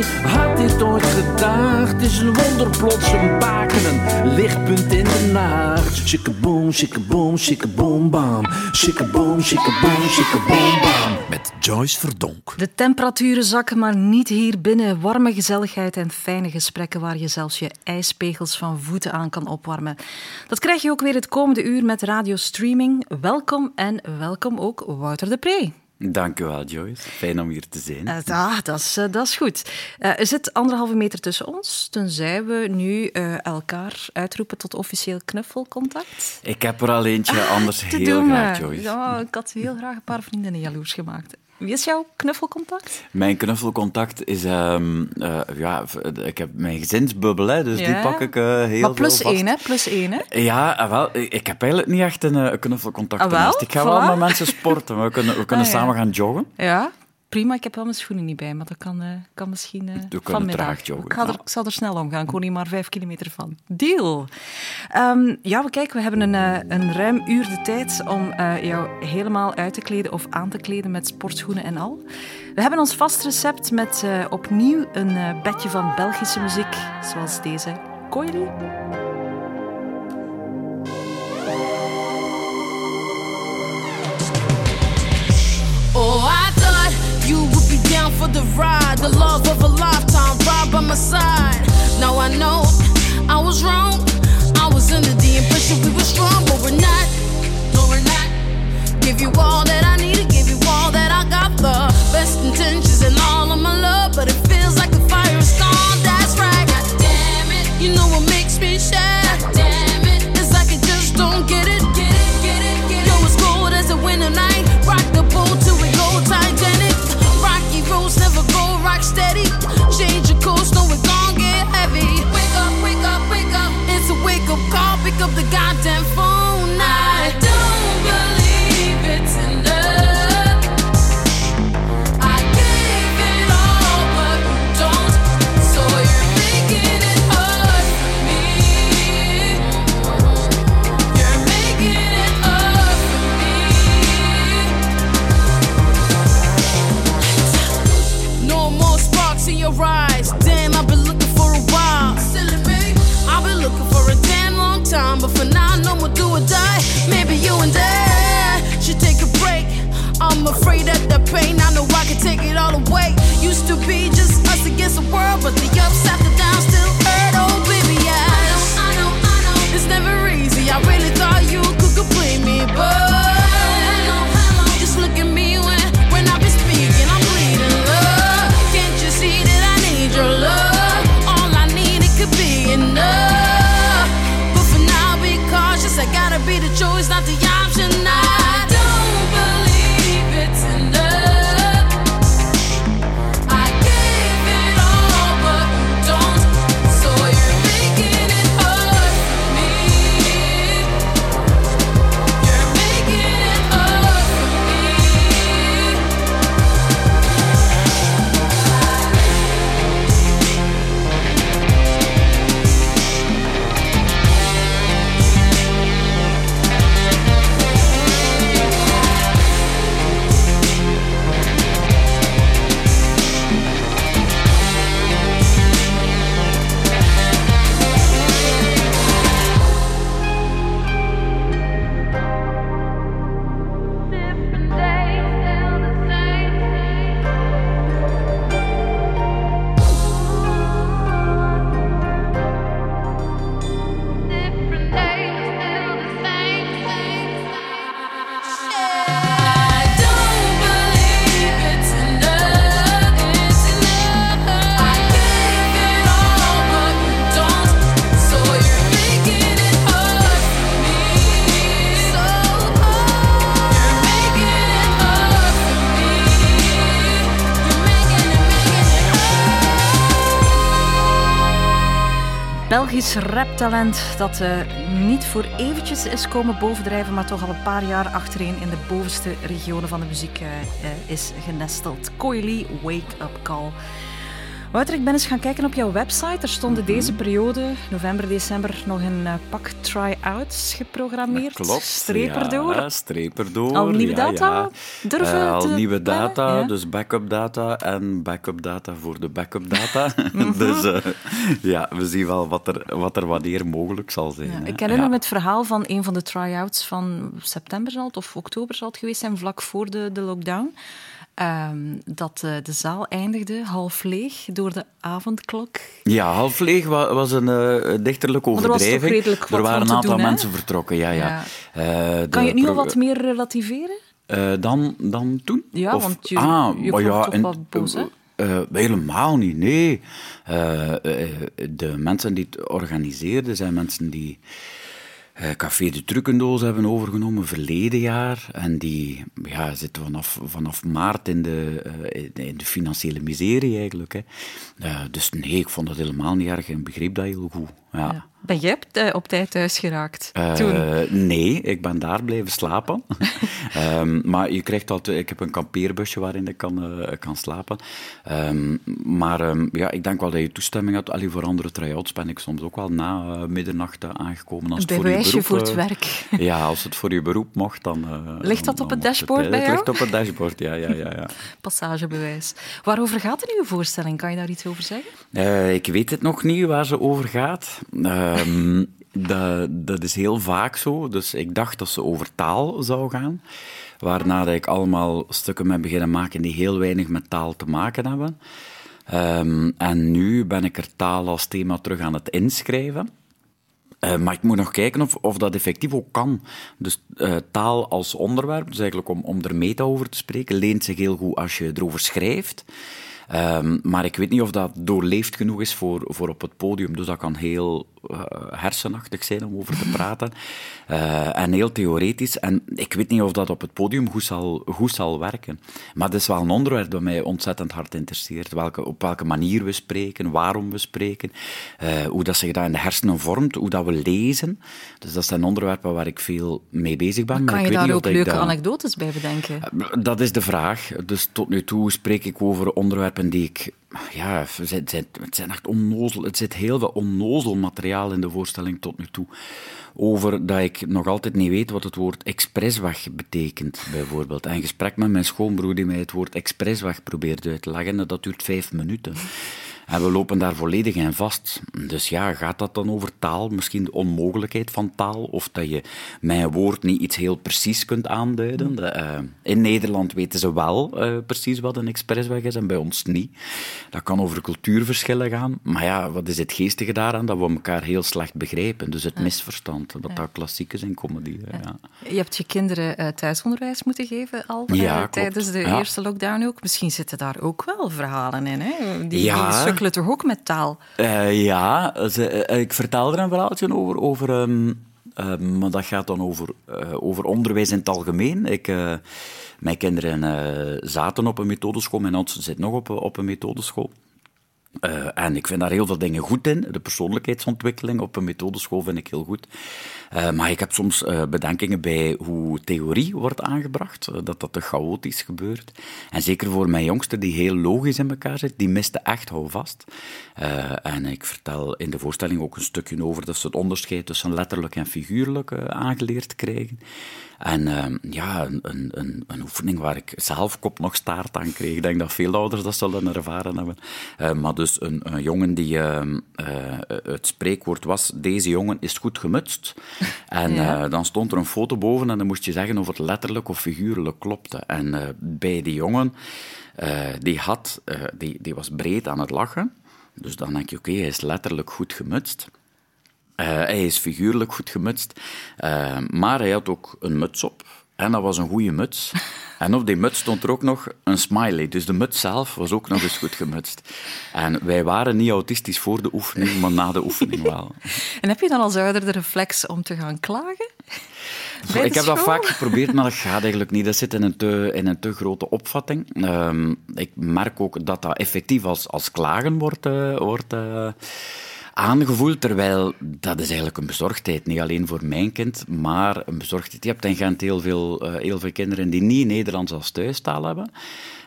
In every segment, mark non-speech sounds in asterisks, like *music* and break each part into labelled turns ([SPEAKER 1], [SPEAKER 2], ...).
[SPEAKER 1] Wie had dit ooit gedacht? Het is een wonder plots een baken, een lichtpunt in de nacht. Shikkaboom, shikkaboom, shikkaboom, bam. Shikkaboom, shikkaboom, shikkaboom, bam. Met Joyce Verdonk.
[SPEAKER 2] De temperaturen zakken, maar niet hier binnen. Warme gezelligheid en fijne gesprekken waar je zelfs je ijspegels van voeten aan kan opwarmen. Dat krijg je ook weer het komende uur met radiostreaming. Welkom en welkom ook Wouter de Pre.
[SPEAKER 3] Dank u wel, Joyce. Fijn om hier te zijn.
[SPEAKER 2] Uh, ah, dat is, uh, dat is goed. Uh, er zit anderhalve meter tussen ons, tenzij we nu elkaar uitroepen tot officieel knuffelcontact.
[SPEAKER 3] Ik heb er al eentje, ah, anders heel graag, Joyce.
[SPEAKER 2] Ja, ik had heel graag een paar vriendinnen jaloers gemaakt. Wie is jouw knuffelcontact?
[SPEAKER 3] Mijn knuffelcontact is... Um, uh, ja, ik heb mijn gezinsbubbel, hè, dus ja. die pak ik uh, heel
[SPEAKER 2] Maar plus
[SPEAKER 3] veel
[SPEAKER 2] één, hè? Plus één, hè?
[SPEAKER 3] Ja, ah, wel, ik heb eigenlijk niet echt een, een knuffelcontact. Ah, wel? Ik ga voilà. wel met mensen sporten. We kunnen, we kunnen ah, ja. samen gaan joggen.
[SPEAKER 2] Ja, prima. Ik heb wel mijn schoenen niet bij, maar dat kan, uh, kan misschien uh,
[SPEAKER 3] Doe vanmiddag. Joggen.
[SPEAKER 2] Ik, ga er, ik zal er snel om gaan. Ik woon niet maar vijf kilometer van. Deal. Um, ja, we kijken, we hebben een, uh, een ruim uur de tijd om jou helemaal uit te kleden of aan te kleden met sportschoenen en al. We hebben ons vast recept met opnieuw een bedje van Belgische muziek, zoals deze. Coily.
[SPEAKER 4] The ride, the love of a lifetime, right by my side. Now I know I was wrong. I was under the impression we were strong, but we're not. No, we're not. Give you all that I need to give you all that I got. The best intentions and all of my love, but it feels like the fire is gone. That's right. God damn it. You know what makes me? The goddamn time, but for now, no more do or die. Maybe you and I should take a break. I'm afraid that the pain, I know I can take it all away. Used to be just us against the world, but the upside, the down still chose not the option now.
[SPEAKER 2] Belgisch raptalent dat eh, niet voor eventjes is komen bovendrijven, maar toch al een paar jaar achtereen in de bovenste regionen van de muziek eh, eh, is genesteld. Coily Wake Up Call. Wouter, ik ben eens gaan kijken op jouw website. Er stonden
[SPEAKER 3] Mhm.
[SPEAKER 2] deze periode, november, december, nog een uh, pak try-outs geprogrammeerd.
[SPEAKER 3] Klopt.
[SPEAKER 2] Streep erdoor.
[SPEAKER 3] Ja, streep erdoor.
[SPEAKER 2] Al nieuwe
[SPEAKER 3] ja,
[SPEAKER 2] data
[SPEAKER 3] ja.
[SPEAKER 2] durven
[SPEAKER 3] uh, Al nieuwe data,
[SPEAKER 2] ja.
[SPEAKER 3] dus backup data en backup data voor de backup data. *laughs* *laughs* dus uh, ja, we zien wel wat er, wat er wanneer mogelijk zal zijn.
[SPEAKER 2] Ik herinner me het verhaal van een van de try-outs van september zal het, of oktober zal het geweest zijn, vlak voor de, de lockdown. Ehm, dat uh, de zaal eindigde half leeg door de avondklok.
[SPEAKER 3] Ja, half leeg wa- was een uh, dichterlijke
[SPEAKER 2] er was toch
[SPEAKER 3] overdrijving. er waren een aantal
[SPEAKER 2] doen,
[SPEAKER 3] mensen vertrokken, ja. ja.
[SPEAKER 2] Ja.
[SPEAKER 3] Uh,
[SPEAKER 2] Kan je het nu al wat meer relativeren?
[SPEAKER 3] Eh, dan, dan toen?
[SPEAKER 2] Ja,
[SPEAKER 3] Of-
[SPEAKER 2] want je-
[SPEAKER 3] ah,
[SPEAKER 2] je
[SPEAKER 3] ja,
[SPEAKER 2] toch
[SPEAKER 3] en-
[SPEAKER 2] wat boos, hè?
[SPEAKER 3] eh, helemaal niet, nee. Eh, eh, de mensen die het organiseerden zijn mensen die eh, Café de Trucendoos hebben overgenomen verleden jaar. En die ja, zitten vanaf, vanaf maart in de, eh, in de financiële miserie eigenlijk. Hè. Eh, dus nee, ik vond dat helemaal niet erg en begreep dat heel goed. Ja.
[SPEAKER 2] Ben jij op, eh, op tijd thuis geraakt
[SPEAKER 3] Eh,
[SPEAKER 2] toen?
[SPEAKER 3] nee, ik ben daar blijven slapen. *laughs* Ehm, maar je krijgt altijd, ik heb een kampeerbusje waarin ik kan, eh, kan slapen. Ehm, maar ehm, ja, ik denk wel dat je toestemming had. Allee, voor andere try-outs ben ik soms ook wel na middernacht aangekomen. Als
[SPEAKER 2] Een
[SPEAKER 3] het voor je beroep,
[SPEAKER 2] voor het werk. *laughs*
[SPEAKER 3] Ja, als het voor je beroep mocht, dan...
[SPEAKER 2] Ligt dat
[SPEAKER 3] dan-
[SPEAKER 2] op het dashboard
[SPEAKER 3] eh,
[SPEAKER 2] bij
[SPEAKER 3] Het
[SPEAKER 2] jou?
[SPEAKER 3] ligt op het dashboard, ja. ja, ja, ja. *laughs*
[SPEAKER 2] Passagebewijs. Waarover gaat er uw voorstelling? Kan je daar iets over zeggen?
[SPEAKER 3] Ik weet het nog niet waar ze over gaat. Ehm, dat, dat is heel vaak zo. Dus ik dacht dat ze over taal zou gaan. Waarna dat ik allemaal stukken ben beginnen maken die heel weinig met taal te maken hebben. Ehm, en nu ben ik er taal als thema terug aan het inschrijven. Uh, maar ik moet nog kijken of, of dat effectief ook kan. Dus uh, taal als onderwerp, dus eigenlijk om, om er meta over te spreken, leent zich heel goed als je erover schrijft. Um, maar ik weet niet of dat doorleefd genoeg is voor, voor op het podium. Dus dat kan heel uh, hersenachtig zijn om over te praten. Uh, *laughs* en heel theoretisch. En ik weet niet of dat op het podium goed zal, goed zal werken. Maar het is wel een onderwerp dat mij ontzettend hard interesseert. Welke, op welke manier we spreken, waarom we spreken. Uh, hoe dat zich dat in de hersenen vormt, hoe dat we lezen. Dus dat zijn onderwerpen waar ik veel mee bezig ben.
[SPEAKER 2] Maar kan
[SPEAKER 3] maar
[SPEAKER 2] je daar ook leuke
[SPEAKER 3] dat...
[SPEAKER 2] anekdotes bij bedenken?
[SPEAKER 3] Dat is de vraag. Dus tot nu toe spreek ik over onderwerpen die ik... Ja, het zijn, echt onnozel... Het zit heel veel onnozel materiaal in de voorstelling tot nu toe. Over dat ik nog altijd niet weet wat het woord expressweg betekent, bijvoorbeeld. En een gesprek met mijn schoonbroer die mij het woord expressweg probeert uit te leggen, dat duurt vijf minuten. En we lopen daar volledig in vast. Dus ja, gaat dat dan over taal? Misschien de onmogelijkheid van taal? Of dat je met een woord niet iets heel precies kunt aanduiden? De, uh, in Nederland weten ze wel uh, precies wat een expressweg is en bij ons niet. Dat kan over cultuurverschillen gaan. Maar ja, wat is het geestige daaraan? Dat we elkaar heel slecht begrijpen. Dus het ja. misverstand, wat ja. dat klassiek is in comedy. Ja.
[SPEAKER 2] Je hebt je kinderen uh, thuisonderwijs moeten geven al tijdens de eerste lockdown ook. Misschien zitten daar ook wel verhalen in, hè? Die,
[SPEAKER 3] ja.
[SPEAKER 2] die sukkelen toch ook met taal?
[SPEAKER 3] Uh, ja, ze, uh, ik vertel er een verhaaltje over. um, uh, maar dat gaat dan over, over onderwijs in het algemeen. Ik, mijn kinderen zaten op een methodeschool, mijn oudste zit nog op, op een methodeschool. Uh, en ik vind daar heel veel dingen goed in. De persoonlijkheidsontwikkeling op een methodeschool vind ik heel goed. Uh, maar ik heb soms uh, bedenkingen bij hoe theorie wordt aangebracht, dat dat te chaotisch gebeurt. En zeker voor mijn jongste, die heel logisch in elkaar zit, die miste echt houvast. en ik vertel in de voorstelling ook een stukje over dat ze het onderscheid tussen letterlijk en figuurlijk aangeleerd krijgen. En uh, ja, een, een, een, oefening waar ik zelf kop nog staart aan kreeg. Ik denk dat veel ouders dat zullen ervaren hebben. Uh, maar dus een, een jongen die... Uh, het spreekwoord was, deze jongen is goed gemutst. *laughs* En ja. dan stond er een foto boven en dan moest je zeggen of het letterlijk of figuurlijk klopte. En bij die jongen, die, had, die, die was breed aan het lachen. Dus dan denk je, oké, okay, hij is letterlijk goed gemutst. Uh, hij is figuurlijk goed gemutst, uh, maar hij had ook een muts op. En dat was een goede muts. *laughs* En op die muts stond er ook nog een smiley. Dus de muts zelf was ook nog eens goed gemutst. En wij waren niet autistisch voor de oefening, maar na de oefening wel. *laughs*
[SPEAKER 2] En heb je dan als ouder de reflex om te gaan klagen? Bij
[SPEAKER 3] ik heb
[SPEAKER 2] school?
[SPEAKER 3] dat vaak geprobeerd, maar dat *laughs* gaat eigenlijk niet. Dat zit in een te, in een te grote opvatting. Um, ik merk ook dat dat effectief als, als klagen wordt... Uh, wordt uh, aangevoeld, terwijl dat is eigenlijk een bezorgdheid. Niet alleen voor mijn kind, maar een bezorgdheid. Je hebt in Gent heel veel, uh, heel veel kinderen die niet Nederlands als thuistaal hebben.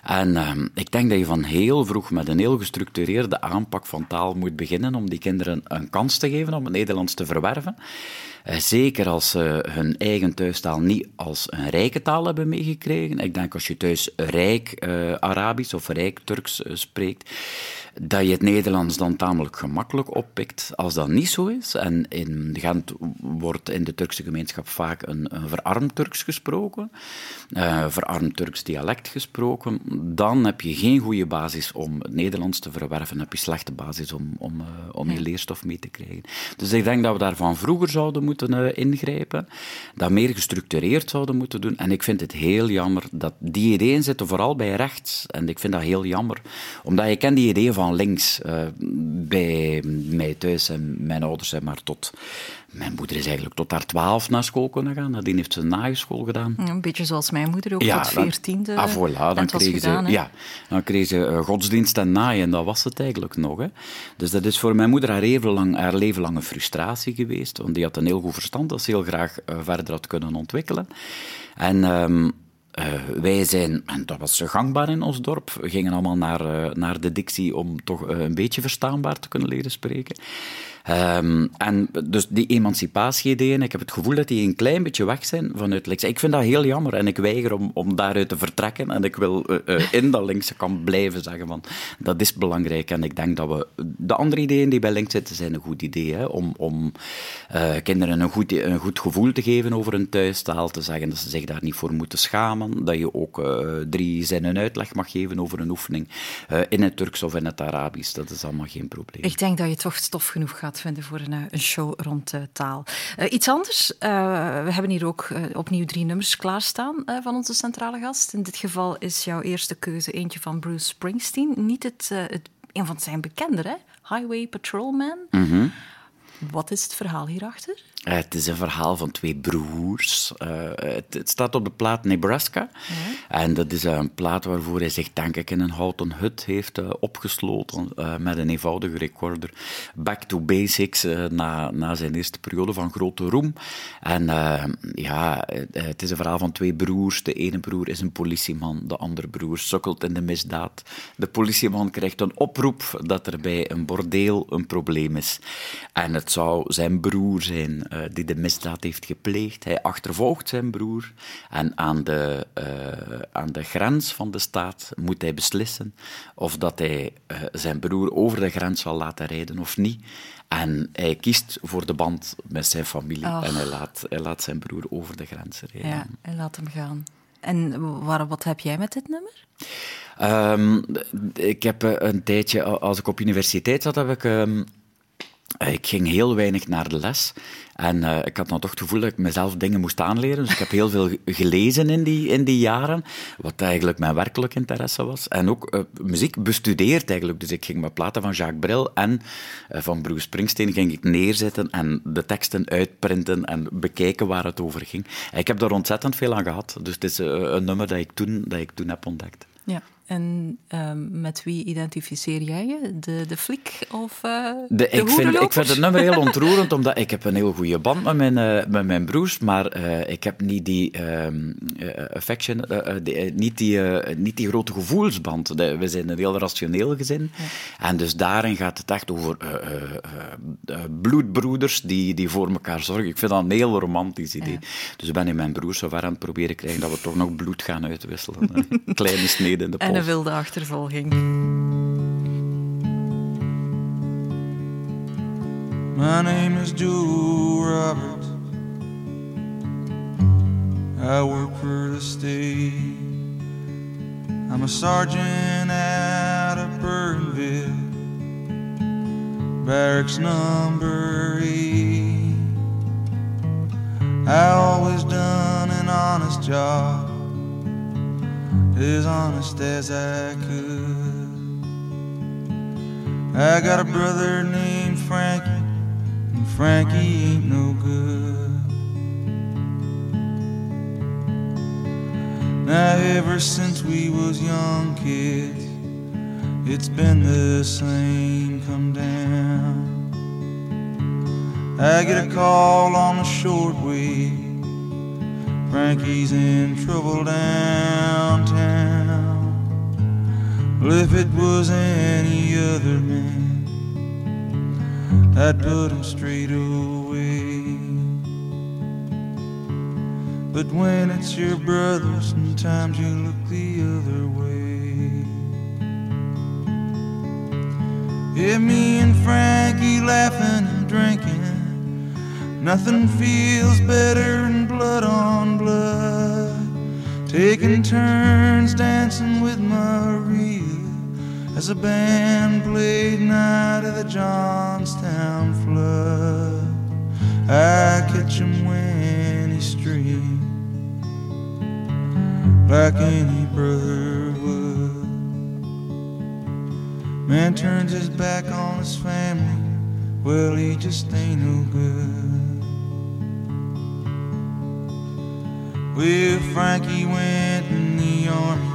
[SPEAKER 3] En uh, ik denk dat je van heel vroeg met een heel gestructureerde aanpak van taal moet beginnen om die kinderen een kans te geven om het Nederlands te verwerven. Uh, zeker als ze hun eigen thuistaal niet als een rijke taal hebben meegekregen. Ik denk als je thuis rijk uh, Arabisch of rijk Turks spreekt, dat je het Nederlands dan tamelijk gemakkelijk oppikt. Als dat niet zo is, en in Gent wordt in de Turkse gemeenschap vaak een, een verarmd Turks gesproken, uh, verarmd Turks dialect gesproken, dan heb je geen goede basis om het Nederlands te verwerven, heb je slechte basis om, om, uh, om je leerstof mee te krijgen. Dus ik denk dat we daar van vroeger zouden moeten uh, ingrijpen, dat meer gestructureerd zouden moeten doen. En ik vind het heel jammer dat die ideeën zitten vooral bij rechts. En ik vind dat heel jammer, omdat je kent die ideeën van van links uh, bij mij thuis en mijn ouders zijn maar tot... Mijn moeder is eigenlijk tot haar twaalf naar school kunnen gaan. Nadien heeft ze nageschool gedaan.
[SPEAKER 2] Een beetje zoals mijn moeder, ook ja, tot veertiende.
[SPEAKER 3] Ah, voilà, dan kreeg ze, ja, dan kreeg ze uh, godsdienst en naai en dat was het eigenlijk nog. Hè. Dus dat is voor mijn moeder haar leven lang, haar leven lang een frustratie geweest. Want die had een heel goed verstand dat ze heel graag uh, verder had kunnen ontwikkelen. En... Um, uh, wij zijn, en dat was gangbaar in ons dorp, we gingen allemaal naar, uh, naar de dictie om toch uh, een beetje verstaanbaar te kunnen leren spreken. Um, en dus die emancipatie-ideeën, ik heb het gevoel dat die een klein beetje weg zijn vanuit links. Ik vind dat heel jammer en ik weiger om, om daaruit te vertrekken. En ik wil uh, uh, in dat linkse kamp blijven zeggen van dat is belangrijk. En ik denk dat we de andere ideeën die bij links zitten, zijn een goed idee. Om, om uh, kinderen een goed, een goed gevoel te geven over hun thuistaal, te zeggen dat ze zich daar niet voor moeten schamen. Dat je ook drie zinnen uitleg mag geven over een oefening in het Turks of in het Arabisch. Dat is allemaal geen probleem.
[SPEAKER 2] Ik denk dat je toch stof genoeg gaat vinden voor een, een show rond uh, taal. Uh, iets anders. We hebben hier ook opnieuw drie nummers klaarstaan van onze centrale gast. In dit geval is jouw eerste keuze eentje van Bruce Springsteen. Niet het, het een van zijn bekendere, Highway Patrolman.
[SPEAKER 3] Mm -hmm.
[SPEAKER 2] Wat is het verhaal hierachter?
[SPEAKER 3] Uh, het is een verhaal van twee broers. Uh, het, het, staat op de plaat Nebraska. Ja. En dat is een plaat waarvoor hij zich, denk ik, in een houten hut heeft uh, opgesloten. met een eenvoudige recorder. Back to basics na, na zijn eerste periode van grote roem. En ja, het is een verhaal van twee broers. De ene broer is een politieman. De andere broer sukkelt in de misdaad. De politieman krijgt een oproep dat er bij een bordeel een probleem is. En het zou zijn broer zijn uh, die de misdaad heeft gepleegd. Hij achtervolgt zijn broer en aan de, uh, aan de grens van de staat moet hij beslissen of dat hij uh, zijn broer over de grens zal laten rijden of niet. En hij kiest voor de band met zijn familie en hij laat, hij laat zijn broer over de grens rijden.
[SPEAKER 2] Ja, hij laat hem gaan. En waar, wat heb jij met dit nummer?
[SPEAKER 3] Um, ik heb een tijdje, als ik op universiteit zat, heb ik... Um, ik ging heel weinig naar de les. En uh, ik had dan toch het gevoel dat ik mezelf dingen moest aanleren. Dus ik heb heel veel gelezen in die, in die jaren, wat eigenlijk mijn werkelijk interesse was. En ook uh, muziek bestudeerd eigenlijk. Dus ik ging mijn platen van Jacques Brel en van Bruce Springsteen ging ik neerzetten en de teksten uitprinten en bekijken waar het over ging. Ik heb daar ontzettend veel aan gehad. Dus het is een nummer dat ik toen, dat ik toen heb ontdekt.
[SPEAKER 2] Ja. En um, met wie identificeer jij je? De, de flik of uh,
[SPEAKER 3] de, de ik, vind, ik vind het nummer heel *laughs* ontroerend, omdat ik heb een heel goede band met mijn, uh, met mijn broers, maar uh, ik heb niet die um, affection, die, niet, die, niet die grote gevoelsband. We zijn een heel rationeel gezin. Ja. En dus daarin gaat het echt over bloedbroeders die, die voor elkaar zorgen. Ik vind dat een heel romantisch idee. Ja. Dus ik ben in mijn broers zover aan het proberen krijgen dat we toch nog bloed gaan uitwisselen. *laughs* Kleine sneden in de
[SPEAKER 2] En een wilde achtervolging.
[SPEAKER 5] My name is Joe Roberts. I work for the state. I'm a sergeant out of Burnville, barracks number eight. I always done an honest job as honest as I could. I got a brother named Frankie, and Frankie ain't no good. Now, ever since we was young kids, it's been the same come down. I get a call on the short shortwave. Frankie's in trouble downtown. Well, if it was any other man, I'd put him straight away. But when it's your brother, sometimes you look the other way. Yeah, me and Frankie laughing and drinking. Nothing feels better than blood on blood. Taking turns dancing with Maria as a band played Night of the Johnstown Flood. I catch him when he streams like any brother would. Man turns his back on his family, well, he just ain't no good. Well, Frankie went in the army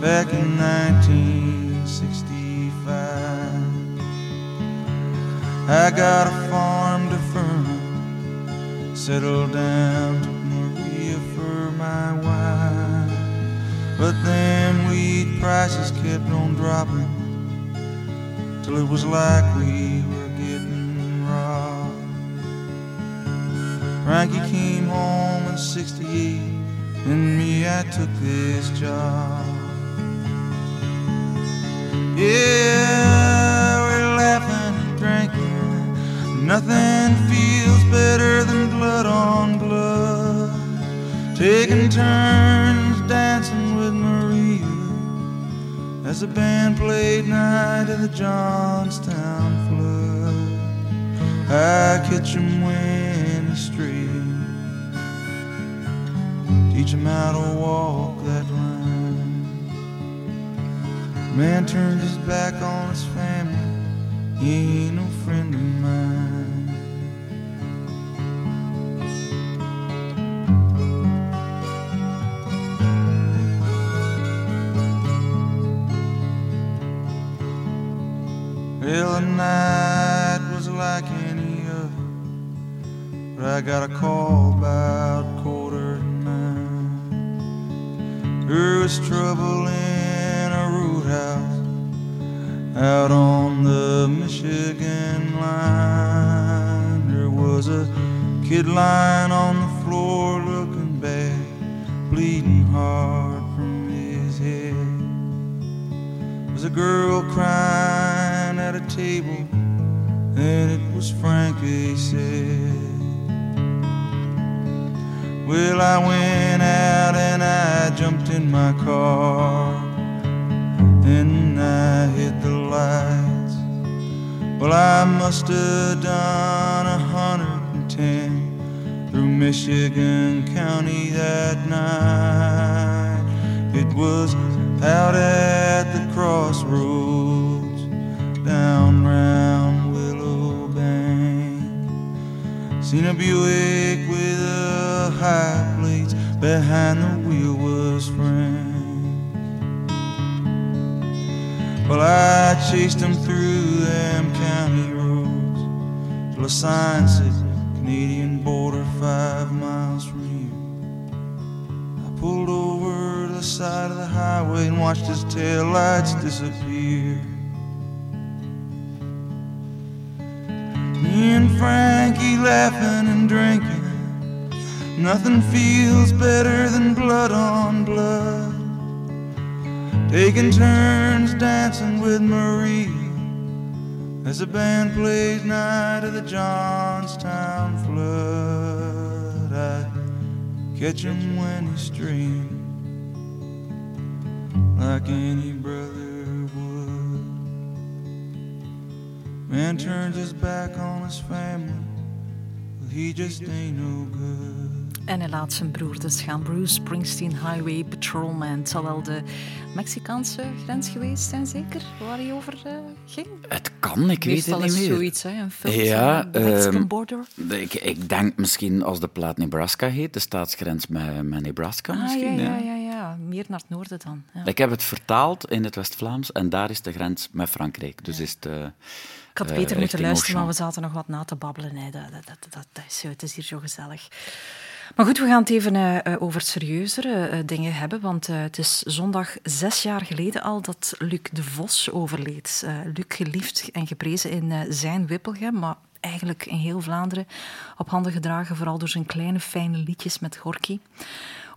[SPEAKER 5] back in 1965. I got a farm to Furman, settled down, took Maria for my wife. But then wheat prices kept on dropping till it was like we Frankie came home in 68, and me, I took this job. Yeah, we're laughing and drinking. Nothing feels better than blood on blood. Taking turns dancing with Maria as the band played Night of the Johnstown Flood. I catch him when straight, teach him how to walk that line. Man turns his back on his family, he ain't no friend of mine. I got a call about quarter to nine. There was trouble in a roadhouse out on the Michigan line. There was a kid lying on the floor looking bad, bleeding hard from his head There was a girl crying at a table, and it was Frankie said. Well, I went out and I jumped in my car, and I hit the lights. Well, I must have done a hundred and ten through Michigan County that night. It was out at the crossroads down round Willow Bank. Seen a Buick high behind the wheel was Frank. Well, I chased him through them county roads till a sign said Canadian border five miles from here. I pulled over to the side of the highway and watched his tail lights disappear. Me and Frankie laughing and drinking. Nothing feels better than blood on blood. Taking turns dancing with Marie as the band plays Night of the Johnstown Flood. I catch him when he's streaming like any brother would. Man turns his back on his family, well, he just ain't no good.
[SPEAKER 2] En hij laat zijn broer dus gaan. Bruce Springsteen Highway Patrolman. Het zal wel de Mexicaanse grens geweest zijn, zeker? Waar hij over eh, ging?
[SPEAKER 3] Het kan, ik weet het niet
[SPEAKER 2] is
[SPEAKER 3] meer.
[SPEAKER 2] zoiets, hè? Een film.
[SPEAKER 3] Ja,
[SPEAKER 2] de Mexican
[SPEAKER 3] ehm,
[SPEAKER 2] border.
[SPEAKER 3] Ik, ik denk misschien als de plaat Nebraska heet, de staatsgrens met, met Nebraska
[SPEAKER 2] Ah, ja,
[SPEAKER 3] misschien.
[SPEAKER 2] ja,
[SPEAKER 3] ja.
[SPEAKER 2] ja, ja. meer naar het noorden dan. Ja.
[SPEAKER 3] Ik heb het vertaald in het West-Vlaams en daar is de grens met Frankrijk. Dus is het...
[SPEAKER 2] Ik had
[SPEAKER 3] eh,
[SPEAKER 2] beter moeten luisteren, maar we zaten nog wat na te babbelen. Dat, dat, dat, is, het is hier zo gezellig. Maar goed, we gaan het even eh, eh, over serieuzere eh, dingen hebben. Want het is zondag zes jaar geleden al dat Luc de Vos overleed. Luc geliefd en geprezen in zijn Wippelgem, maar eigenlijk in heel Vlaanderen op handen gedragen, vooral door zijn kleine fijne liedjes met Gorky.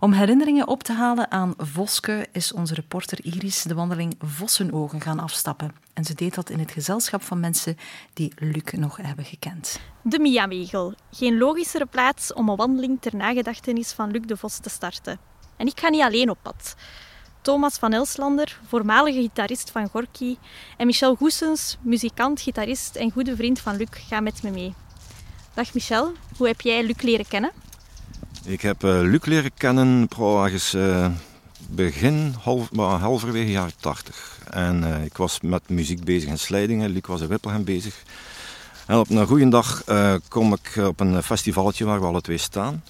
[SPEAKER 2] Om herinneringen op te halen aan Voske is onze reporter Iris de wandeling Vossenogen gaan afstappen. En ze deed dat in het gezelschap van mensen die Luc nog hebben gekend.
[SPEAKER 6] De Miawegel. Geen logischere plaats om een wandeling ter nagedachtenis van Luc de Vos te starten. En ik ga niet alleen op pad. Thomas van Elslander, voormalige gitarist van Gorky, en Michel Goesens, muzikant, gitarist en goede vriend van Luc, gaan met me mee. Dag Michel, hoe heb jij Luc leren kennen?
[SPEAKER 7] Ik heb eh, Luc leren kennen ergens eh, begin, half, halverwege jaren 80. En eh, ik was met muziek bezig in Slijdingen, Luc was in Wippelgem bezig. En op een goede dag eh, kom ik op een festivaletje waar we alle twee staan.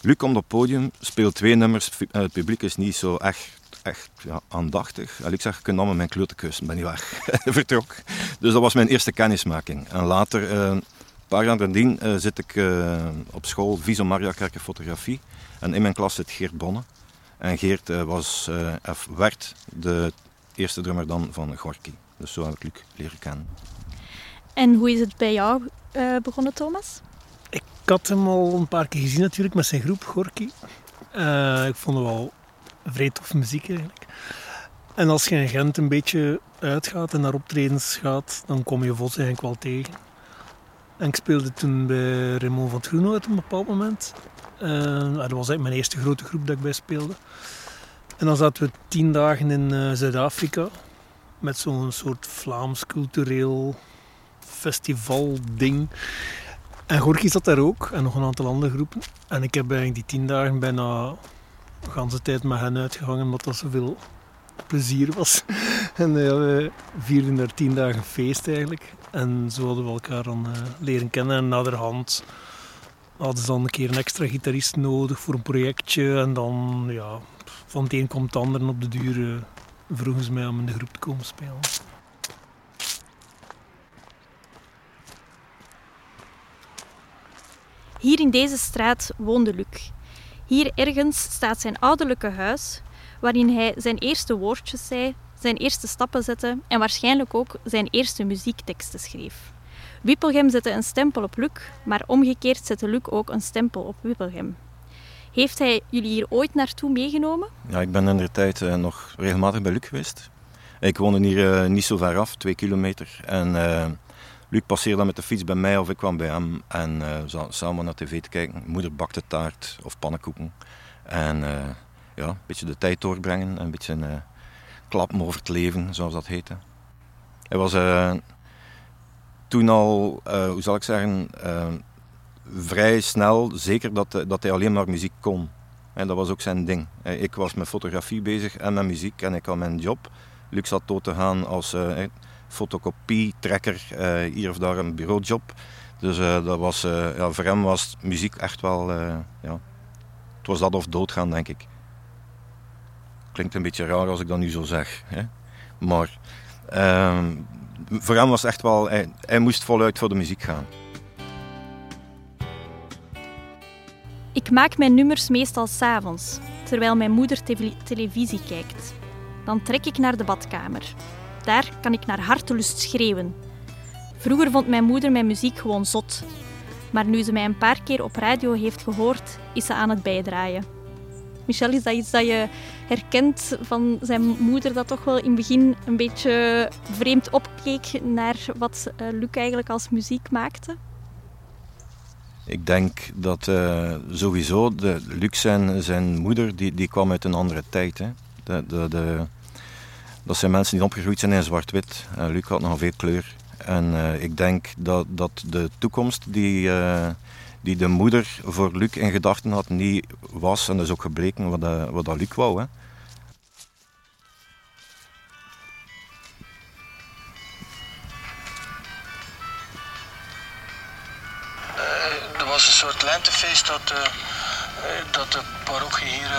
[SPEAKER 7] Luc komt op het podium, speelt twee nummers. Eh, Het publiek is niet zo echt, echt ja, aandachtig. En ik zeg, ik kan allemaal mijn kleuter kussen, ben niet weg. *laughs* Vertrok. Dus dat was mijn eerste kennismaking. En later... een paar jaar nadien zit ik op school Viso Maria Fotografie. En in mijn klas zit Geert Bonne. En Geert eh, was, eh, of werd de eerste drummer dan van Gorky. Dus zo heb ik Luc leren kennen.
[SPEAKER 6] En hoe is het bij jou eh, begonnen, Thomas?
[SPEAKER 8] Ik had hem al een paar keer gezien natuurlijk met zijn groep Gorky. Eh, ik vond het wel vrij tof muziek eigenlijk. En als je in Gent een beetje uitgaat en naar optredens gaat, dan kom je Vos eigenlijk wel tegen. En ik speelde toen bij Raymond van het Groenhout op een bepaald moment. Eh, dat was eigenlijk mijn eerste grote groep dat ik bij speelde. En dan zaten we tien dagen in eh, Zuid-Afrika met zo'n soort Vlaams cultureel festival-ding. En Gorky zat daar ook, en nog een aantal andere groepen. En ik heb eigenlijk die tien dagen bijna de hele tijd met hen uitgehangen, omdat dat zoveel plezier was. *laughs* En ja, we vierden daar tien dagen feest eigenlijk. En zo hadden we elkaar dan eh, leren kennen. En naderhand hadden ze dan een keer een extra gitarist nodig voor een projectje. En dan, ja, van het een komt het ander. Op de duur eh, vroegen ze mij om in de groep te komen spelen.
[SPEAKER 6] Hier in deze straat woonde Luc. Hier ergens staat zijn ouderlijke huis, waarin hij zijn eerste woordjes zei, zijn eerste stappen zette en waarschijnlijk ook zijn eerste muziekteksten schreef. Wippelgem zette een stempel op Luc, maar omgekeerd zette Luc ook een stempel op Wippelgem. Heeft hij jullie hier ooit naartoe meegenomen?
[SPEAKER 7] Ja, ik ben in de tijd eh, nog regelmatig bij Luc geweest. Ik woonde hier eh, niet zo ver af, twee kilometer. En eh, Luc passeerde met de fiets bij mij of ik kwam bij hem. En samen naar tv te kijken. Moeder bakte taart of pannenkoeken. En ja, een beetje de tijd doorbrengen. en Een beetje uh, klappen over het leven, zoals dat heette. Hij was toen al, eh, hoe zal ik zeggen, eh, vrij snel zeker dat, eh, dat hij alleen maar muziek kon. En dat was ook zijn ding. Ik was met fotografie bezig en met muziek en ik had mijn job. Luc zat dood te gaan als eh, fotocopietrekker, eh, hier of daar een bureaujob. Dus dat was, ja, voor hem was muziek echt wel, ja, het was dat of doodgaan denk ik. Klinkt een beetje raar als ik dat nu zo zeg. Hè? Maar ehm, voor hem was echt wel, hij, moest voluit voor de muziek gaan.
[SPEAKER 6] Ik maak mijn nummers meestal s'avonds, terwijl mijn moeder tele- televisie kijkt. Dan trek ik naar de badkamer. Daar kan ik naar hartelust schreeuwen. Vroeger vond mijn moeder mijn muziek gewoon zot. Maar nu ze mij een paar keer op radio heeft gehoord, is ze aan het bijdraaien. Michel, is dat iets dat je herkent van zijn moeder, dat toch wel in het begin een beetje vreemd opkeek naar wat eh, Luc eigenlijk als muziek maakte?
[SPEAKER 7] Ik denk dat eh, sowieso de, Luc zijn, zijn moeder, die, die kwam uit een andere tijd. Hè. De, de, de, dat zijn mensen die opgegroeid zijn in zwart-wit. Uh, Luc had nog veel kleur. En ik denk dat, dat de toekomst die, die de moeder voor Luc in gedachten had, niet was. En dat is ook gebleken wat, uh, wat dat Luc wou. Hè.
[SPEAKER 9] er was een soort lentefeest dat, dat de parochie hier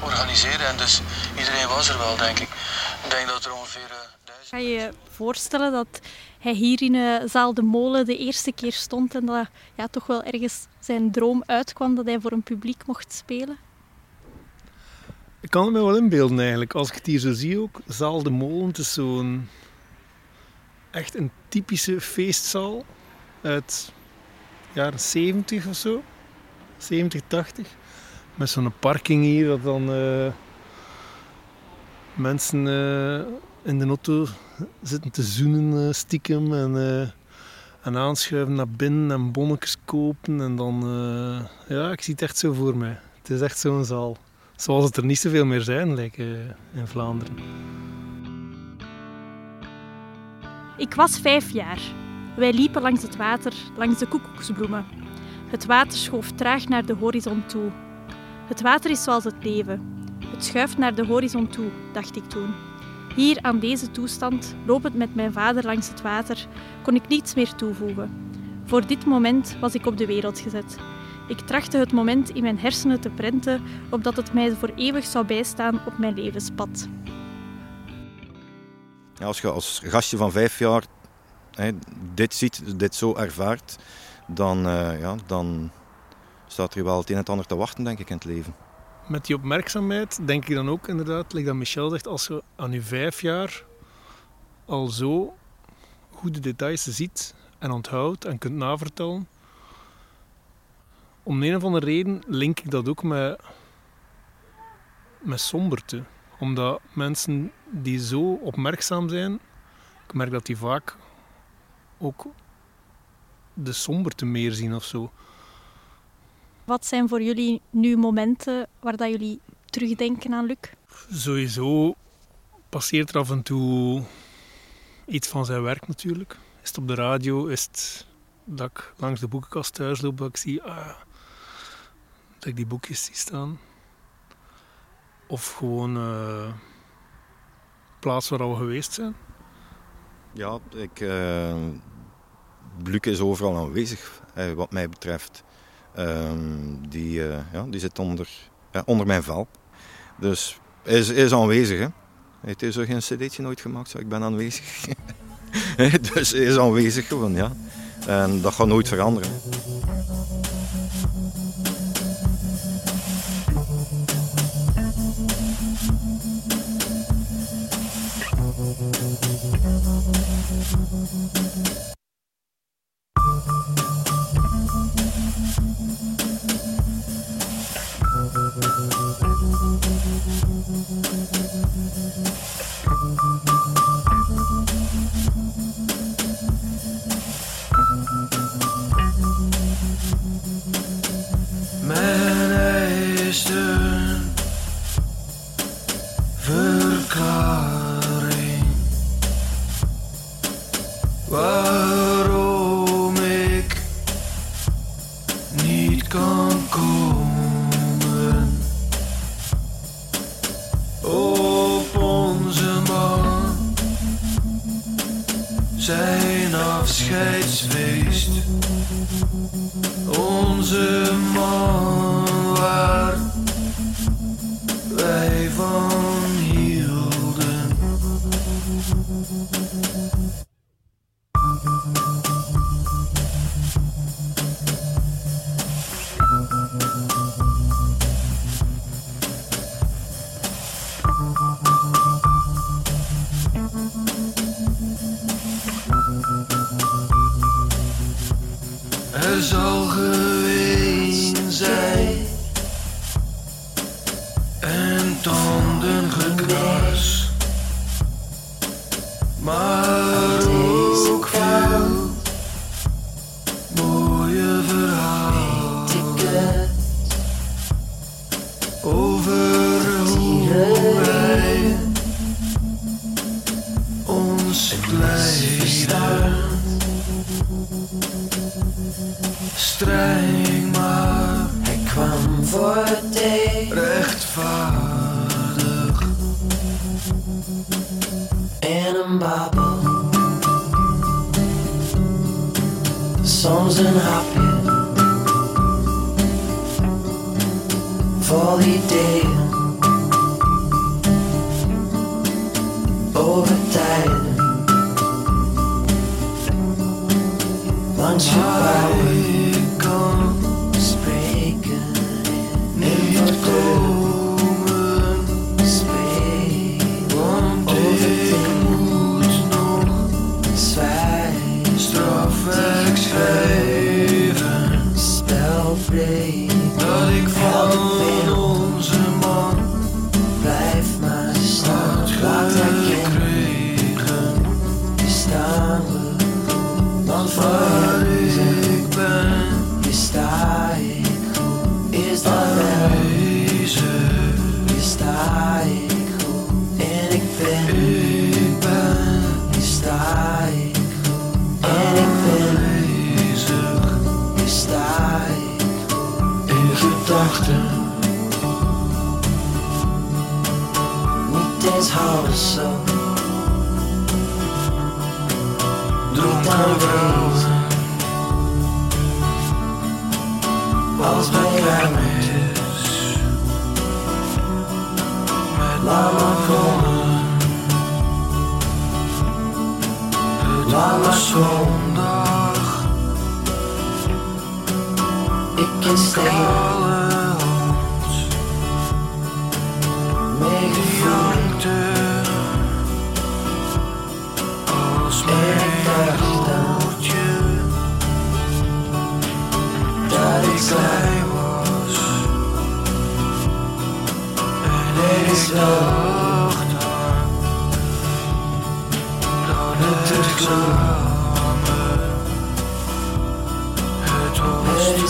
[SPEAKER 9] organiseren. En dus iedereen was er wel, denk ik. Ik denk dat er ongeveer uh, duizend...
[SPEAKER 6] Kan je je voorstellen dat hij hier in uh, Zaal de Molen de eerste keer stond en dat ja, toch wel ergens zijn droom uitkwam dat hij voor een publiek mocht spelen?
[SPEAKER 8] Ik kan het me wel inbeelden eigenlijk. Als ik het hier zo zie ook, Zaal de Molen, het is zo'n echt een typische feestzaal uit jaren 70 of zo. 70, 80. Met zo'n parking hier dat dan uh, mensen uh, in de auto zitten te zoenen uh, stiekem en, en aanschuiven naar binnen en bonnetjes kopen. En dan, ja, ik zie het echt zo voor mij. Het is echt zo'n zaal. Zoals het er niet zoveel meer zijn, like, in Vlaanderen.
[SPEAKER 6] Ik was vijf jaar. Wij liepen langs het water, langs de koekoeksbloemen. Het water schoof traag naar de horizon toe. Het water is zoals het leven. Het schuift naar de horizon toe, dacht ik toen. Hier aan deze toestand, lopend met mijn vader langs het water, kon ik niets meer toevoegen. Voor dit moment was ik op de wereld gezet. Ik trachtte het moment in mijn hersenen te prenten, opdat het mij voor eeuwig zou bijstaan op mijn levenspad.
[SPEAKER 7] Als je als gastje van vijf jaar hè, dit ziet, dit zo ervaart, dan, uh, ja, dan staat er wel het een en het ander te wachten, denk ik, in het leven.
[SPEAKER 8] Met die opmerkzaamheid denk ik dan ook inderdaad, like dat Michel zegt, als je aan je vijf jaar al zo goede details ziet en onthoudt en kunt navertellen. Om een of andere reden link ik dat ook met, met somberte. Omdat mensen die zo opmerkzaam zijn, ik merk dat die vaak ook de somberte meer zien of zo.
[SPEAKER 6] Wat zijn voor jullie nu momenten waar dat jullie terugdenken aan Luc?
[SPEAKER 8] Sowieso passeert er af en toe iets van zijn werk natuurlijk. Is het op de radio, is het dat ik langs de boekenkast thuis loop, dat ik zie ah, dat ik die boekjes zie staan. Of gewoon uh, plaats waar we geweest zijn.
[SPEAKER 7] Ja, ik, uh, Luc is overal aanwezig, wat mij betreft. Um, die, uh, ja, die zit onder, ja, onder mijn vel. Dus is, is aanwezig. Hè. Hij heeft zo geen cd'tje nooit gemaakt, zo ik ben aanwezig. *laughs* dus is aanwezig gewoon, ja. En dat gaat nooit veranderen.
[SPEAKER 10] Gedachten. Niet eens aanwezig. Als mijn ruimte is. Laat me komen. Zondag. Ik in stenen. Was. En het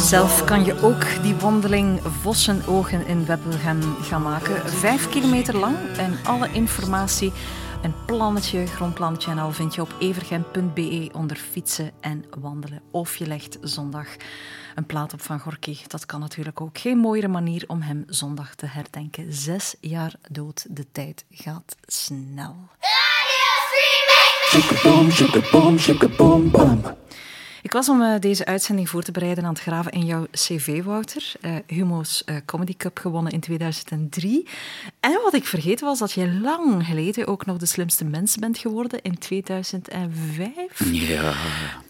[SPEAKER 2] Zelf kan je ook die wandeling Vossenogen in Webbelgem gaan maken. Vijf kilometer lang en alle informatie, een plannetje, grondplannetje en al vind je op evergem.be onder fietsen en wandelen. Of je legt zondag een plaat op van Gorky. Dat kan natuurlijk ook. Geen mooiere manier om hem zondag te herdenken. Zes jaar dood, de tijd gaat snel.
[SPEAKER 1] Shake-a-boom, bam.
[SPEAKER 2] Ik was om eh, deze uitzending voor te bereiden aan het graven in jouw cv, Wouter. Eh, Humo's eh, Comedy Cup gewonnen in 2003. En wat ik vergeten was, dat je lang geleden ook nog de slimste mens bent geworden in 2005.
[SPEAKER 3] Ja.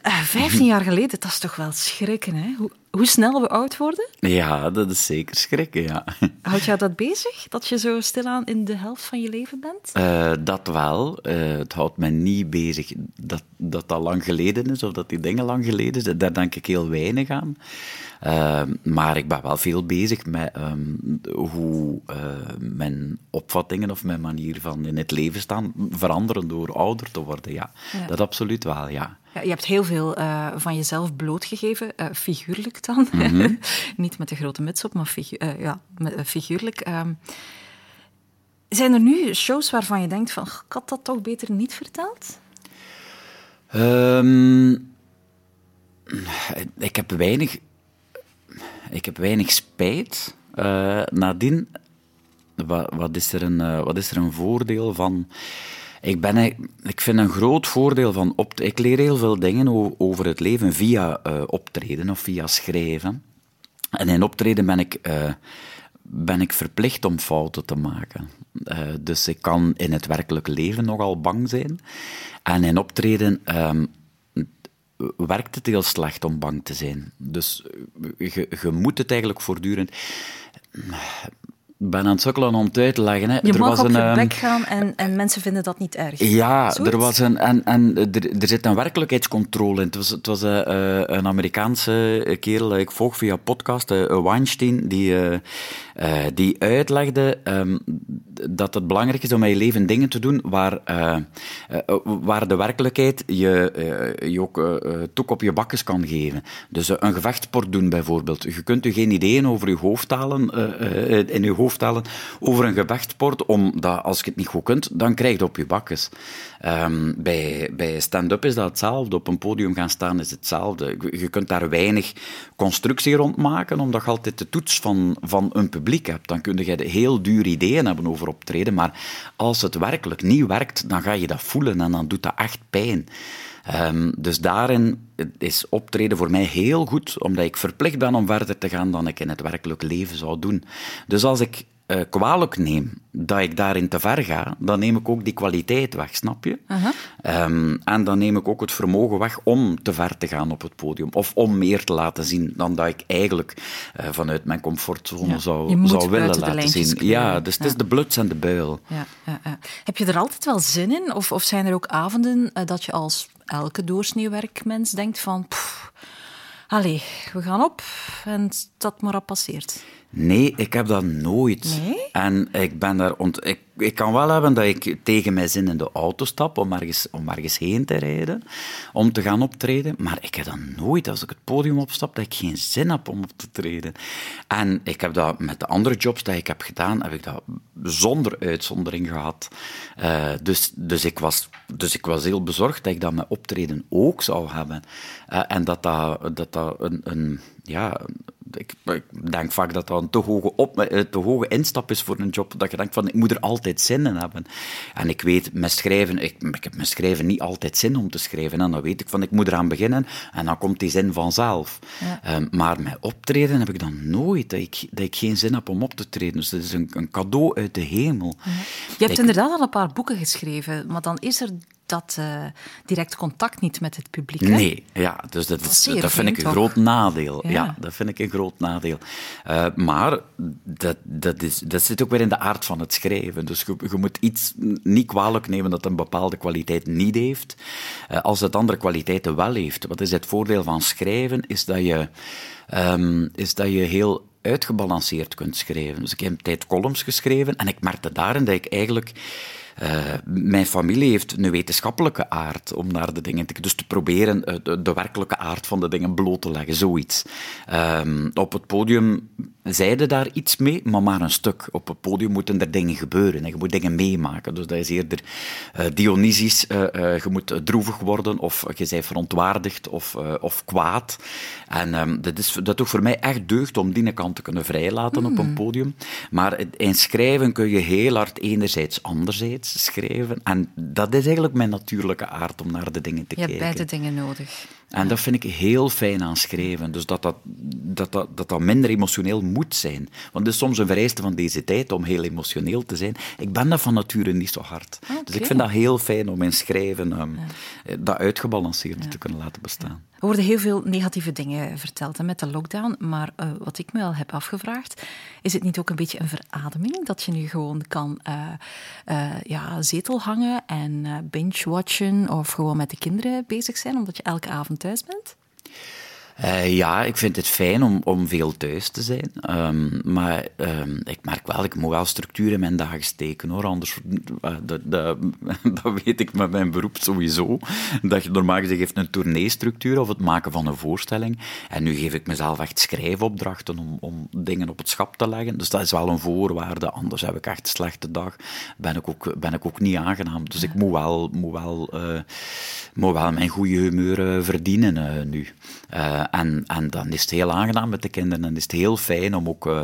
[SPEAKER 2] 15 jaar geleden, dat is toch wel schrikken, hè? Hoe, hoe snel we oud worden?
[SPEAKER 3] ja, dat is zeker schrikken, ja.
[SPEAKER 2] Houd jou dat bezig, dat je zo stilaan in de helft van je leven bent?
[SPEAKER 3] Eh, dat wel. Eh, het houdt mij niet bezig dat, dat dat lang geleden is, of dat die dingen lang geleden zijn. Daar denk ik heel weinig aan. Eh, maar ik ben wel veel bezig met ehm, hoe mijn opvattingen of mijn manier van in het leven staan veranderen door ouder te worden. Ja,
[SPEAKER 2] Ja.
[SPEAKER 3] dat absoluut wel, ja.
[SPEAKER 2] Je hebt heel veel eh, van jezelf blootgegeven, eh, figuurlijk dan. *laughs* Niet met de grote muts op, maar figu- eh, ja, figuurlijk. Ehm, zijn er nu shows waarvan je denkt van, "Goh, ik had dat toch beter niet verteld?
[SPEAKER 3] Ehm, ik heb weinig, ik heb weinig spijt. Nadien, wat, wat, is er een, wat is er een voordeel van? Ik, ben, ik vind een groot voordeel van op. Ik leer heel veel dingen over het leven via eh, optreden of via schrijven. En in optreden ben ik, eh, ben ik verplicht om fouten te maken. Eh, dus ik kan in het werkelijke leven nogal bang zijn. En in optreden ehm, werkt het heel slecht om bang te zijn. Dus je moet het eigenlijk voortdurend... Ben aan het sukkelen om het uit te leggen. Hè.
[SPEAKER 2] Je
[SPEAKER 3] Er
[SPEAKER 2] mag
[SPEAKER 3] was
[SPEAKER 2] op
[SPEAKER 3] een,
[SPEAKER 2] je
[SPEAKER 3] ehm,
[SPEAKER 2] bek gaan en, en mensen vinden dat niet erg.
[SPEAKER 3] ja,
[SPEAKER 2] Zoiets?
[SPEAKER 3] er, was een, en, en er, er zit een werkelijkheidscontrole in. Het was, het was eh, eh, een Amerikaanse kerel, eh, ik volg via podcast, Weinstein, die, eh, die uitlegde ehm, dat het belangrijk is om in je leven dingen te doen waar, eh, eh, waar de werkelijkheid je, je ook toek op je bakjes kan geven. Dus een gevechtsport doen bijvoorbeeld. Je kunt je geen ideeën over je hoofd halen, in je hoofd halen over een gevechtsport, omdat als je het niet goed kunt, dan krijg je het op je bakjes. Ehm, bij bij stand-up is dat hetzelfde. Op een podium gaan staan is hetzelfde. Je kunt daar weinig constructie rond maken, omdat je altijd de toets van, van een publiek hebt. Dan kun je heel dure ideeën hebben over optreden, maar als het werkelijk niet werkt, dan ga je dat voelen en dan doet dat echt pijn. Ehm, dus daarin is optreden voor mij heel goed, omdat ik verplicht ben om verder te gaan dan ik in het werkelijk leven zou doen. Dus als ik eh, kwalijk neem dat ik daarin te ver ga, dan neem ik ook die kwaliteit weg, snap je? Ehm, en dan neem ik ook het vermogen weg om te ver te gaan op het podium. Of om meer te laten zien dan dat ik eigenlijk eh, vanuit mijn comfortzone
[SPEAKER 2] Ja,
[SPEAKER 3] zou, zou willen laten zien. Ja, dus het is de bluts en de buil.
[SPEAKER 2] Ja, ja, ja. Heb je er altijd wel zin in? Of, of zijn er ook avonden eh, dat je als elke doorsneewerkmens denkt van... Pff, allee, we gaan op en dat maar rap passeert.
[SPEAKER 3] Nee, ik heb dat nooit.
[SPEAKER 2] Nee?
[SPEAKER 3] En ik ben daar... Ont ik, ik kan wel hebben dat ik tegen mijn zin in de auto stap om ergens, om ergens heen te rijden, om te gaan optreden. Maar ik heb dat nooit, als ik het podium opstap, dat ik geen zin heb om op te treden. En ik heb dat met de andere jobs die ik heb gedaan, heb ik dat zonder uitzondering gehad. Eh, dus, dus, ik was, dus ik was heel bezorgd dat ik dat met optreden ook zou hebben. Eh, en dat dat, dat, dat een, een ja, ik, ik denk vaak dat dat een te hoge, op, eh, te hoge instap is voor een job. Dat je denkt van, ik moet er altijd zin in hebben. En ik weet, met schrijven, ik, ik heb met schrijven niet altijd zin om te schrijven. En dan weet ik van, ik moet eraan beginnen en dan komt die zin vanzelf. Ehm, maar met optreden heb ik dan nooit, dat ik, dat ik geen zin heb om op te treden. Dus dat is een, een cadeau uit de hemel.
[SPEAKER 2] Je hebt inderdaad al een paar boeken geschreven, maar dan is er dat eh, direct contact niet met het publiek. Hè?
[SPEAKER 3] Nee, ja, dus dat,
[SPEAKER 2] Dat
[SPEAKER 3] is, vind ik een
[SPEAKER 2] toch?
[SPEAKER 3] groot nadeel.
[SPEAKER 2] Ja.
[SPEAKER 3] Ja. dat vind ik een groot nadeel. Eh, maar dat, dat, is, dat zit ook weer in de aard van het schrijven. Dus je, je moet iets niet kwalijk nemen dat een bepaalde kwaliteit niet heeft, eh, als het andere kwaliteiten wel heeft. Wat is het voordeel van schrijven? Is dat je, ehm, is dat je heel uitgebalanceerd kunt schrijven. Dus ik heb een tijd columns geschreven en ik merkte daarin dat ik eigenlijk... eh, mijn familie heeft een wetenschappelijke aard om naar de dingen te... Dus te proberen eh, de, de werkelijke aard van de dingen bloot te leggen, zoiets. Ehm, op het podium zeiden daar iets mee, maar maar een stuk. Op het podium moeten er dingen gebeuren en je moet dingen meemaken. Dus dat is eerder Dionysisch, eh, eh, je moet droevig worden of je bent verontwaardigd of, of kwaad. En ehm, dat, is, dat doet voor mij echt deugd om die kant te kunnen vrijlaten op een podium. Maar in schrijven kun je heel hard enerzijds, anderzijds schrijven. En dat is eigenlijk mijn natuurlijke aard om naar de dingen te
[SPEAKER 2] Je hebt
[SPEAKER 3] kijken.
[SPEAKER 2] beide dingen nodig.
[SPEAKER 3] En dat vind ik heel fijn aan schrijven. Dus dat dat, dat, dat, dat dat minder emotioneel moet zijn. Want het is soms een vereiste van deze tijd om heel emotioneel te zijn. Ik ben dat van nature niet zo hard. Dus ik vind dat heel fijn om in schrijven ehm, dat uitgebalanceerd te kunnen laten bestaan.
[SPEAKER 2] Er worden heel veel negatieve dingen verteld hè, met de lockdown. Maar eh, wat ik me al heb afgevraagd, is het niet ook een beetje een verademing? Dat je nu gewoon kan eh, ja, zetel hangen en binge-watchen of gewoon met de kinderen bezig zijn, omdat je elke avond thuis
[SPEAKER 3] Eh, ja, ik vind het fijn om, om veel thuis te zijn. Ehm, maar ehm, ik merk wel, ik moet wel structuur in mijn dagen steken hoor. Anders, eh, dat, dat, *laughs* dat weet ik met mijn beroep sowieso. Dat je normaal gezegd heeft een tourneestructuur of het maken van een voorstelling. En nu geef ik mezelf echt schrijfopdrachten om, om dingen op het schap te leggen. Dus dat is wel een voorwaarde. Anders heb ik echt een slechte dag. Ben ik ook, ben ik ook niet aangenaam. Dus ik moet wel, moet wel, eh, moet wel mijn goede humeur verdienen nu. Eh, en, en dan is het heel aangenaam met de kinderen en is het heel fijn om ook eh,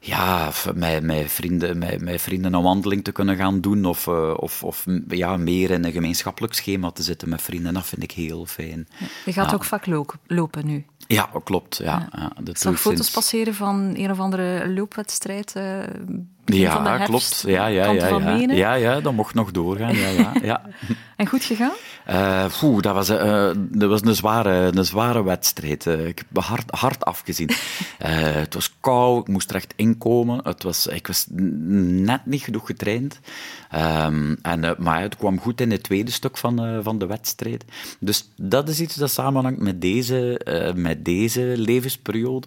[SPEAKER 3] ja, met, met, vrienden, met, met vrienden een wandeling te kunnen gaan doen of, eh, of, of ja, meer in een gemeenschappelijk schema te zitten met vrienden. Dat vind ik heel fijn.
[SPEAKER 2] Je gaat
[SPEAKER 3] Ja.
[SPEAKER 2] ook vaak lo- lopen nu.
[SPEAKER 3] Ja, klopt. Ja, ja. dat
[SPEAKER 2] Ik zag foto's
[SPEAKER 3] sinds-
[SPEAKER 2] passeren van een of andere loopwedstrijd. van de
[SPEAKER 3] Ja,
[SPEAKER 2] herfst,
[SPEAKER 3] klopt. Ja, ja, ja,
[SPEAKER 2] van
[SPEAKER 3] ja. Ja, ja, dat mocht nog doorgaan. Ja, ja, ja. *laughs* *laughs*
[SPEAKER 2] En goed gegaan?
[SPEAKER 3] Poeh, dat, was, eh, dat was een zware, een zware wedstrijd. Ik heb hard, hard afgezien. *laughs* Het was koud, ik moest er echt inkomen. Het was, ik was net niet genoeg getraind. Ehm, en, maar het kwam goed in het tweede stuk van, van de wedstrijd. Dus dat is iets dat samenhangt met deze, eh, met deze levensperiode.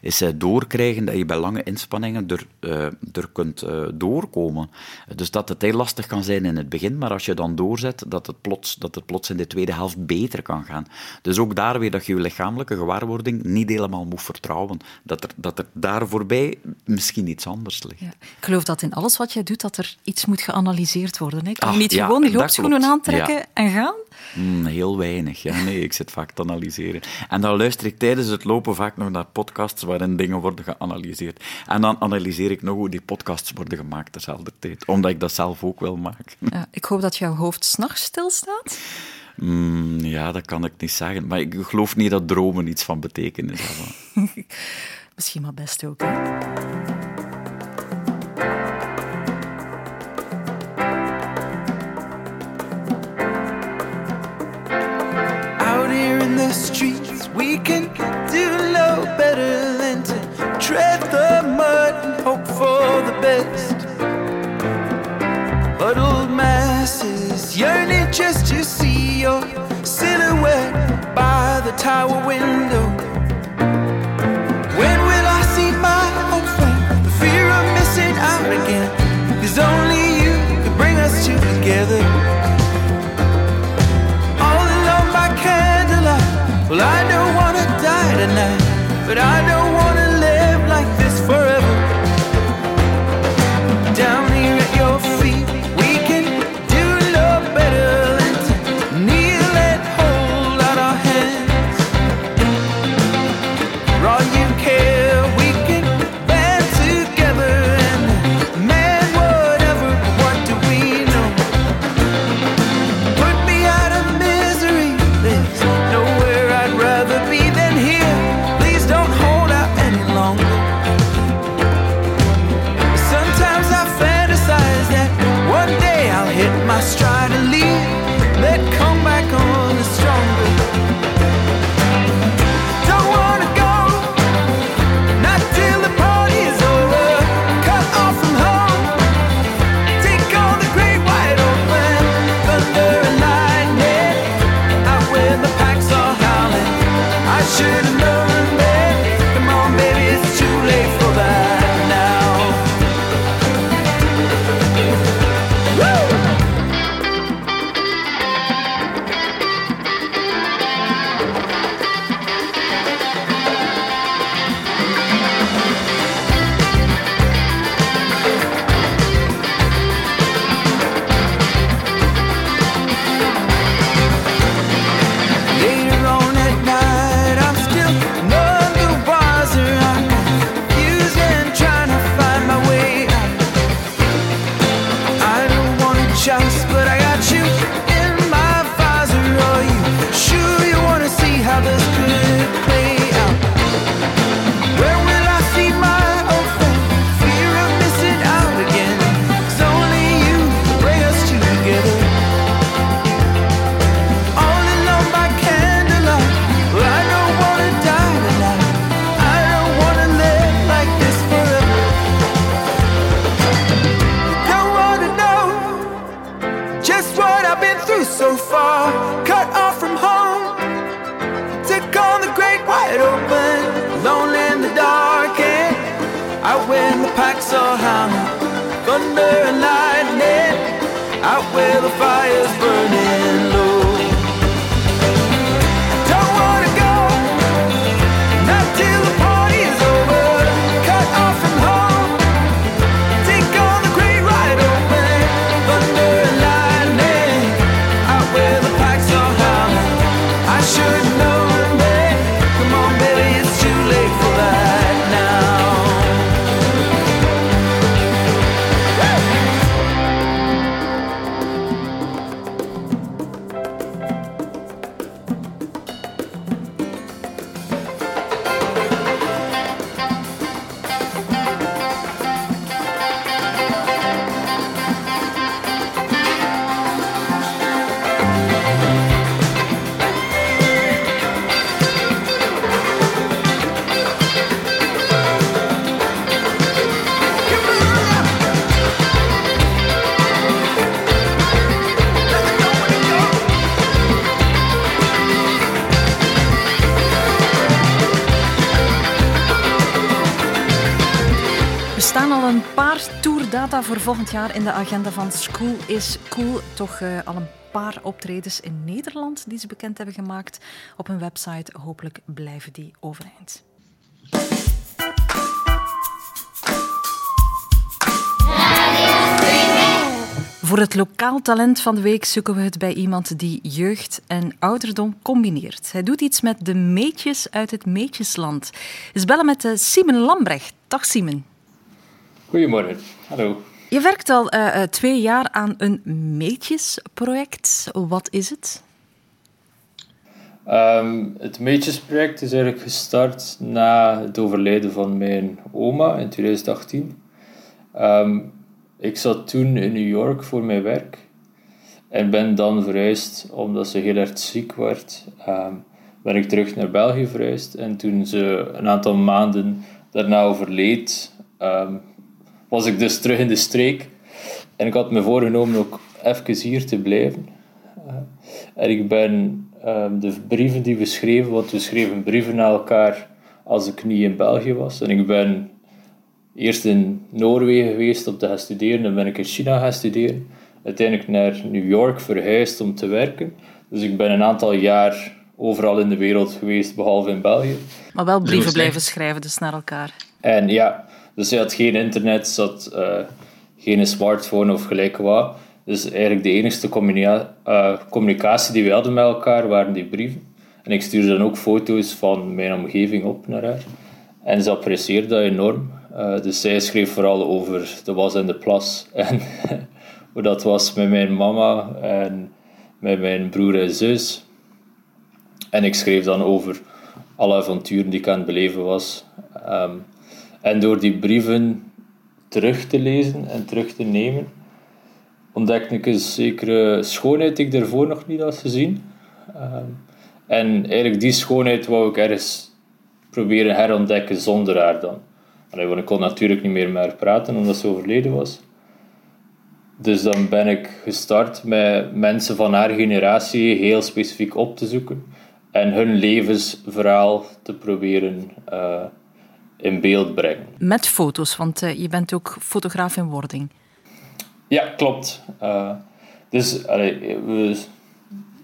[SPEAKER 3] Is doorkrijgen dat je bij lange inspanningen er, eh, er kunt eh, doorkomen. Dus dat het heel lastig kan zijn in het begin, maar als je dan doorzet, dat het plots, dat het plots in de tweede helft beter kan gaan. Dus ook daar weer dat je je lichamelijke gewaarwording niet helemaal moet vertrouwen. Dat er, dat er daar voorbij misschien iets anders ligt.
[SPEAKER 2] Ja. Ik geloof dat in alles wat jij doet, dat er iets moet geanalyseerd worden. Hè? Kan
[SPEAKER 3] Ah,
[SPEAKER 2] niet
[SPEAKER 3] ja,
[SPEAKER 2] gewoon die loopschoenen aantrekken
[SPEAKER 3] Ja.
[SPEAKER 2] en gaan?
[SPEAKER 3] Hmm, heel weinig. Ja, nee, ik zit vaak te analyseren. En dan luister ik tijdens het lopen vaak nog naar podcasts waarin dingen worden geanalyseerd. En dan analyseer ik nog hoe die podcasts worden gemaakt terzelfde tijd. Omdat ik dat zelf ook wil maken.
[SPEAKER 2] Ja, ik hoop dat jouw hoofd s'nachts stilstaat.
[SPEAKER 3] Hmm, ja, dat kan ik niet zeggen. Maar ik geloof niet dat dromen iets van betekenis hebben. *laughs*
[SPEAKER 2] Misschien maar best ook. Hè?
[SPEAKER 9] Can do no better than to tread the mud and hope for the best. Huddled masses yearning just to see your silhouette by the tower window. When will I see my old friend? The fear of missing out again. Cause only you can bring us two together. All alone by candlelight. Well, I but I don't
[SPEAKER 2] voor volgend jaar in de agenda van School is Cool. Toch eh, al een paar optredens in Nederland die ze bekend hebben gemaakt op hun website. Hopelijk blijven die overeind. Voor het lokaal talent van de week zoeken we het bij iemand die jeugd en ouderdom combineert. Hij doet iets met de meetjes uit het Meetjesland. Dus bellen met eh, Simon Lambrecht. Dag Simon.
[SPEAKER 11] Goedemorgen, hallo.
[SPEAKER 2] Je werkt al eh, eh, twee jaar aan een meetjesproject. Wat is het?
[SPEAKER 11] Ehm, het Meetjesproject is eigenlijk gestart na het overlijden van mijn oma in 2018. Ehm, ik zat toen in New York voor mijn werk en ben dan verhuisd omdat ze heel erg ziek werd. ehm, ben ik terug naar België verhuisd. En toen ze een aantal maanden daarna overleed, was ik dus terug in de streek. En ik had me voorgenomen ook even hier te blijven. Uh, en ik ben ehm, de brieven die we schreven, want we schreven brieven naar elkaar als ik niet in België was. En ik ben eerst in Noorwegen geweest om te gaan studeren, dan ben ik in China gaan studeren. Uiteindelijk naar New York verhuisd om te werken. Dus ik ben een aantal jaar overal in de wereld geweest, behalve in België.
[SPEAKER 2] Maar wel brieven blijven schrijven, dus naar elkaar.
[SPEAKER 11] En ja, dus je had geen internet, had uh, geen smartphone of gelijk wat. Dus eigenlijk de enige uh, communicatie die we hadden met elkaar waren die brieven. En ik stuurde dan ook foto's van mijn omgeving op naar haar. En ze apprecieerde dat enorm. Uh, dus zij schreef vooral over de was en de plas. *laughs* En hoe dat was met mijn mama en met mijn broer en zus. En ik schreef dan over alle avonturen die ik aan het beleven was. Um, en door die brieven terug te lezen en terug te nemen, ontdekte ik een zekere schoonheid die ik daarvoor nog niet had gezien. Um, en eigenlijk die schoonheid wou ik ergens proberen herontdekken zonder haar dan. Allee, want ik kon natuurlijk niet meer met haar praten omdat ze overleden was. Dus dan ben ik gestart met mensen van haar generatie heel specifiek op te zoeken en hun levensverhaal te proberen uh, in beeld brengen.
[SPEAKER 2] Met foto's, want uh, je bent ook fotograaf in wording.
[SPEAKER 11] Ja, klopt. Uh, dus allee, we,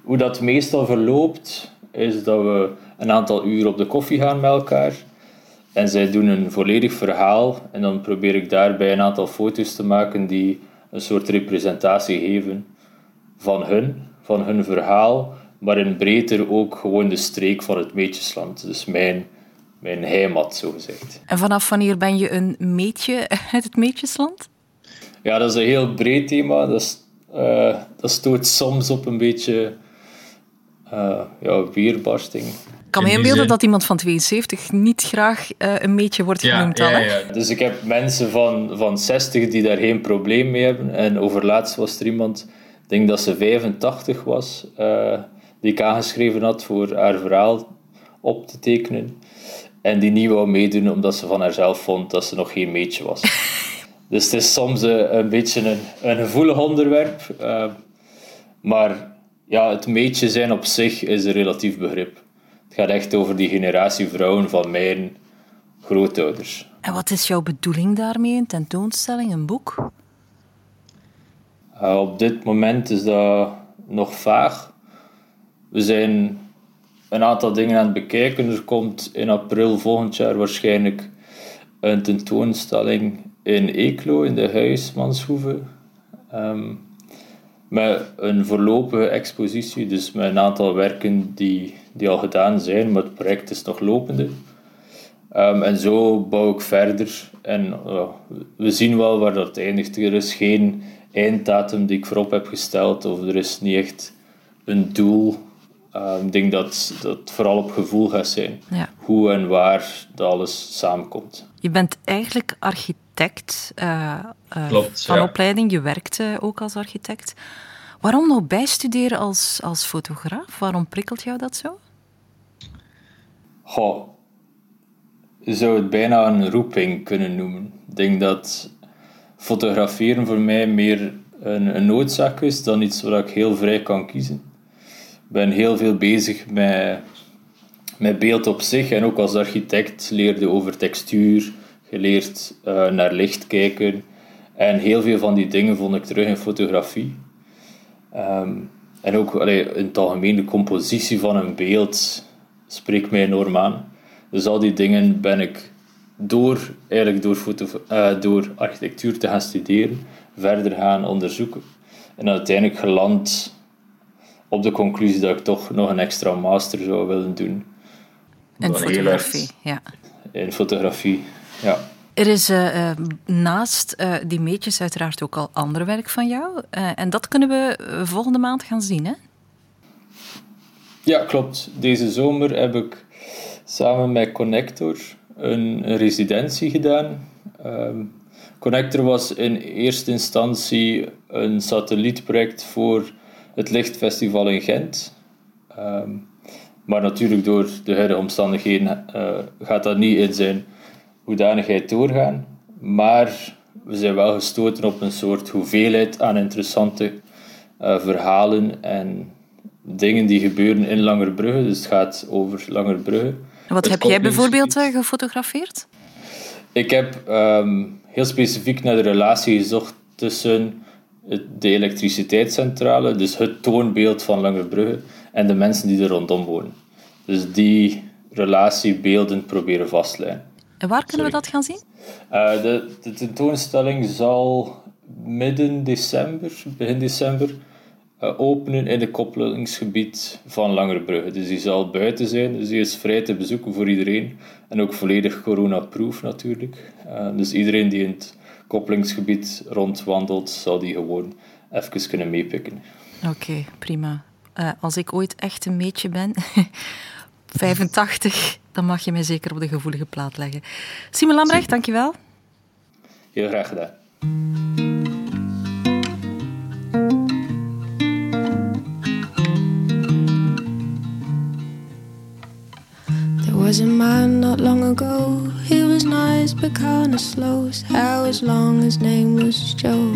[SPEAKER 11] hoe dat meestal verloopt, is dat we een aantal uur op de koffie gaan met elkaar. En zij doen een volledig verhaal. En dan probeer ik daarbij een aantal foto's te maken die een soort representatie geven van hun, van hun verhaal. Maar in breder ook gewoon de streek van het Meetjesland. Dus mijn, mijn heimat, zo gezegd.
[SPEAKER 2] En vanaf wanneer ben je een meetje uit het Meetjesland?
[SPEAKER 11] Ja, dat is een heel breed thema. Dat, is, uh, dat stoot soms op een beetje uh, ja, weerbarsting.
[SPEAKER 2] Ik kan me inbeelden dat iemand van 72 niet graag uh, een meetje wordt genoemd.
[SPEAKER 11] Ja, ja, Dus ik heb mensen van, van 60 die daar geen probleem mee hebben. En overlaatst was er iemand, ik denk dat ze 85 was, uh, die ik aangeschreven had voor haar verhaal op te tekenen. En die niet wou meedoen omdat ze van haarzelf vond dat ze nog geen meetje was. *laughs* dus het is soms een, een beetje een, een gevoelig onderwerp. maar ja, het meetje zijn op zich is een relatief begrip. Het gaat echt over die generatie vrouwen van mijn grootouders.
[SPEAKER 2] En wat is jouw bedoeling daarmee? Een tentoonstelling, een boek?
[SPEAKER 11] Uh, op dit moment is dat nog vaag. We zijn een aantal dingen aan het bekijken. Er komt in april volgend jaar waarschijnlijk een tentoonstelling in Eeklo, in de Huismanshoeve. Um, met een voorlopige expositie, dus met een aantal werken die, die al gedaan zijn, maar het project is nog lopende. Um, en zo bouw ik verder en we zien wel waar dat eindigt. Er is geen einddatum die ik voorop heb gesteld of er is niet echt een doel. Um, ik denk dat, dat het vooral op gevoel gaat zijn.
[SPEAKER 2] Ja.
[SPEAKER 11] Hoe en waar dat alles samenkomt.
[SPEAKER 2] Je bent eigenlijk architect uh, uh,
[SPEAKER 11] Klopt,
[SPEAKER 2] van
[SPEAKER 11] ja.
[SPEAKER 2] opleiding. Je werkt uh, ook als architect. Waarom nog bijstuderen als, als fotograaf? Waarom prikkelt jou dat zo?
[SPEAKER 11] Goh, je zou het bijna een roeping kunnen noemen. Ik denk dat fotograferen voor mij meer een, een noodzaak is dan iets waar ik heel vrij kan kiezen. Ben heel veel bezig met, met beeld op zich en ook als architect leerde over textuur, geleerd uh, naar licht kijken. En heel veel van die dingen vond ik terug in fotografie. Um, en ook allee, in het algemeen de compositie van een beeld spreekt mij enorm aan. Dus al die dingen ben ik door, eigenlijk door, foto, uh, door architectuur te gaan studeren, verder gaan onderzoeken. En uiteindelijk geland op de conclusie dat ik toch nog een extra master zou willen doen.
[SPEAKER 2] In fotografie, ja.
[SPEAKER 11] In fotografie, ja.
[SPEAKER 2] Er is uh, uh, naast uh, die meetjes uiteraard ook al ander werk van jou. en dat kunnen we volgende maand gaan zien, hè?
[SPEAKER 11] Ja, klopt. Deze zomer heb ik samen met Connector een, een residentie gedaan. Um, Connector was in eerste instantie een satellietproject voor het Lichtfestival in Gent. Um, Maar natuurlijk, door de huidige omstandigheden uh, gaat dat niet in zijn hoedanigheid doorgaan. Maar we zijn wel gestoten op een soort hoeveelheid aan interessante uh, verhalen en dingen die gebeuren in Langerbrugge. Dus het gaat over Langerbrugge.
[SPEAKER 2] Wat heb jij bijvoorbeeld uh, gefotografeerd?
[SPEAKER 11] Ik heb um, heel specifiek naar de relatie gezocht tussen de elektriciteitscentrale, dus het toonbeeld van Langerbrugge, en de mensen die er rondom wonen. Dus die relatiebeelden proberen vastleggen.
[SPEAKER 2] En waar kunnen we dat gaan zien?
[SPEAKER 11] Uh, de, de, tentoonstelling zal midden december, begin december, uh, openen in het koppelingsgebied van Langerbrugge. Dus die zal buiten zijn, dus die is vrij te bezoeken voor iedereen. En ook volledig corona-proof natuurlijk. Uh, dus iedereen die in het koppelingsgebied rondwandelt, zal die gewoon even kunnen meepikken.
[SPEAKER 2] Oké, prima. Uh, als ik ooit echt een meetje ben, *laughs* 85, dan mag je mij zeker op de gevoelige plaat leggen. Simon Lambrecht, dankjewel.
[SPEAKER 11] Heel graag gedaan.
[SPEAKER 12] Was a man not long ago. He was nice but kinda slow. How as long his name was Joe.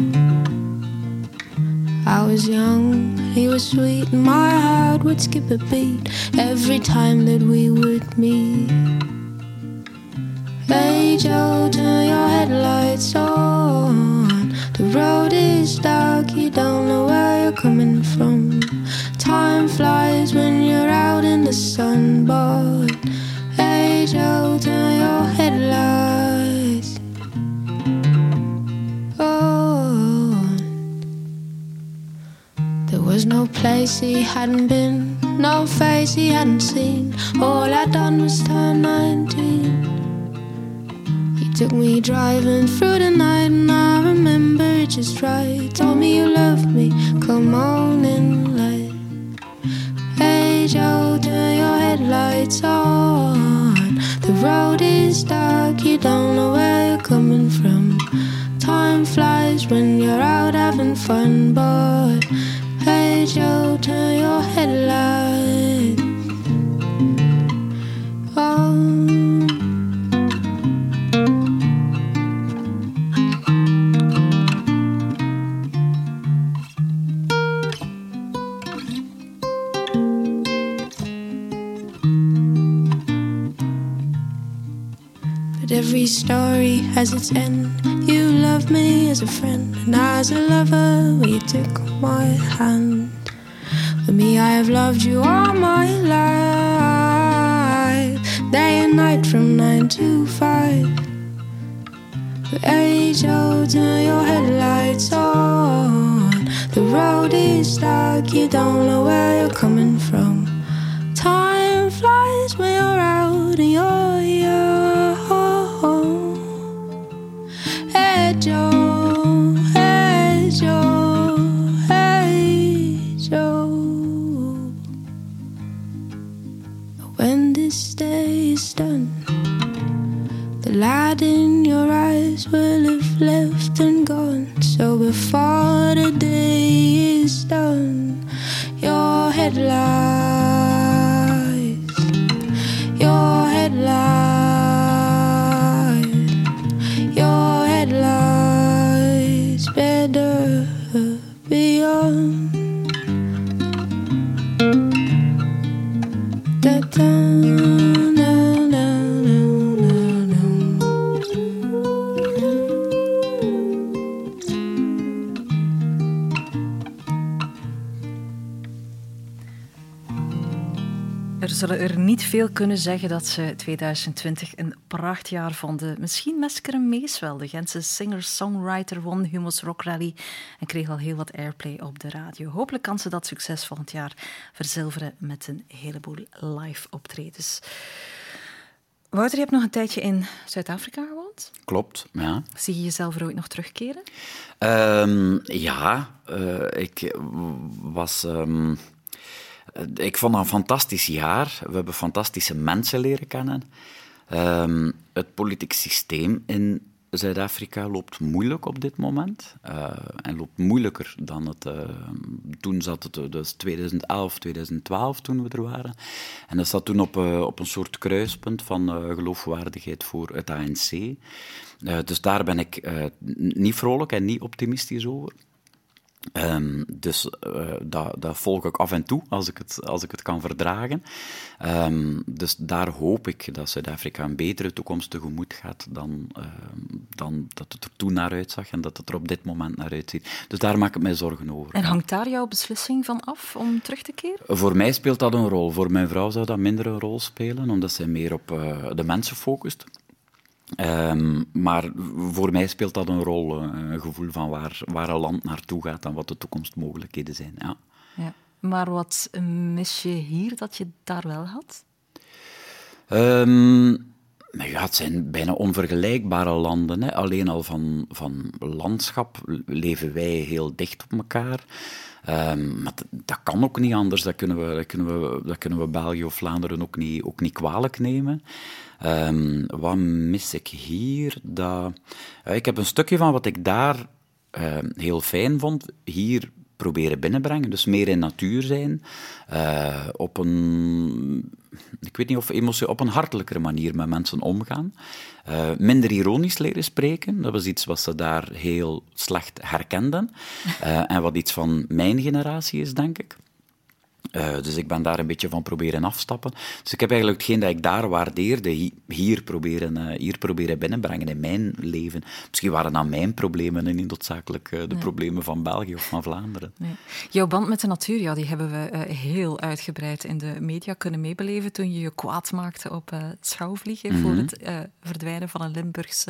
[SPEAKER 12] I was young, he was sweet, and my heart would skip a beat every time that we would meet. Hey Joe, turn your headlights on. The road is dark, you don't know where you're coming from. Time flies when you're out in the sun, but your headlights on. There was no place he hadn't been, no face he hadn't seen. All I'd done was turn 19. He took me driving through the night, and I remember it just right. Told me you loved me, come on in light. Hey Joe, turn your headlights on. The road is dark, you don't know where you're coming from. Time flies when you're out having fun, but hey Joe, turn your headlights every story has its end. You love me as a friend, and as a lover, you took my hand. For me, I have loved you all my life, day and night from nine to five. But age old, turn your headlights on. The road is dark, you don't know where you're coming from. Eyes will have left and gone. So before the day is done, your headlights,
[SPEAKER 2] zullen er niet veel kunnen zeggen dat ze 2020 een prachtjaar vonden. Misschien Mesker Mees wel. De Gentse singer-songwriter won Humo's Rock Rally en kreeg al heel wat airplay op de radio. Hopelijk kan ze dat succes volgend jaar verzilveren met een heleboel live optredens. Wouter, je hebt nog een tijdje in Zuid-Afrika gewoond.
[SPEAKER 3] Klopt, ja.
[SPEAKER 2] Zie je jezelf er ooit nog terugkeren?
[SPEAKER 3] Ehm, ja, eh, ik was... ehm, ik vond dat een fantastisch jaar. We hebben fantastische mensen leren kennen. Ehm, het politiek systeem in Zuid-Afrika loopt moeilijk op dit moment. Uh, en loopt moeilijker dan het. Uh, toen zat het, dus 2011, 2012, toen we er waren. En dat zat toen op, op een soort kruispunt van geloofwaardigheid voor het ANC. dus daar ben ik niet vrolijk en niet optimistisch over. Um, dus uh, dat, dat, volg ik af en toe als ik het, als ik het kan verdragen. Um, dus daar hoop ik dat Zuid-Afrika een betere toekomst tegemoet gaat dan, uh, dan dat het er toen naar uitzag en dat het er op dit moment naar uitziet. Dus daar maak ik mij zorgen over.
[SPEAKER 2] En hangt daar jouw beslissing van af om terug te keren?
[SPEAKER 3] Voor mij speelt dat een rol. Voor mijn vrouw zou dat minder een rol spelen, omdat zij meer op uh, de mensen focust. Um, maar voor mij speelt dat een rol, eh, een gevoel van waar, waar een land naartoe gaat en wat de toekomstmogelijkheden zijn. Ja.
[SPEAKER 2] ja. Maar wat mis je hier dat je daar wel had?
[SPEAKER 3] Um, ja, het zijn bijna onvergelijkbare landen. Hè. Alleen al van, van landschap leven wij heel dicht op elkaar. Um, maar dat kan ook niet anders. Dat kunnen we, dat kunnen we, dat kunnen we België of Vlaanderen ook niet, ook niet kwalijk nemen. Um, wat mis ik hier? Dat, uh, ik heb een stukje van wat ik daar uh, heel fijn vond, hier proberen binnenbrengen. Dus meer in natuur zijn. Uh, op een, ik weet niet of emotie, op een hartelijkere manier met mensen omgaan. Uh, minder ironisch leren spreken. Dat was iets wat ze daar heel slecht herkenden. Uh, en wat iets van mijn generatie is, denk ik. Uh, dus ik ben daar een beetje van proberen afstappen. Dus ik heb eigenlijk hetgeen dat ik daar waardeerde, hier proberen, uh, hier proberen binnenbrengen in mijn leven. Misschien waren dat mijn problemen en niet noodzakelijk uh, de nee. problemen van België of van Vlaanderen.
[SPEAKER 2] Nee. Jouw band met de natuur, ja, die hebben we heel uitgebreid in de media kunnen meebeleven toen je je kwaad maakte op het schouwvliegen mm -hmm. voor het verdwijnen van een Limburgs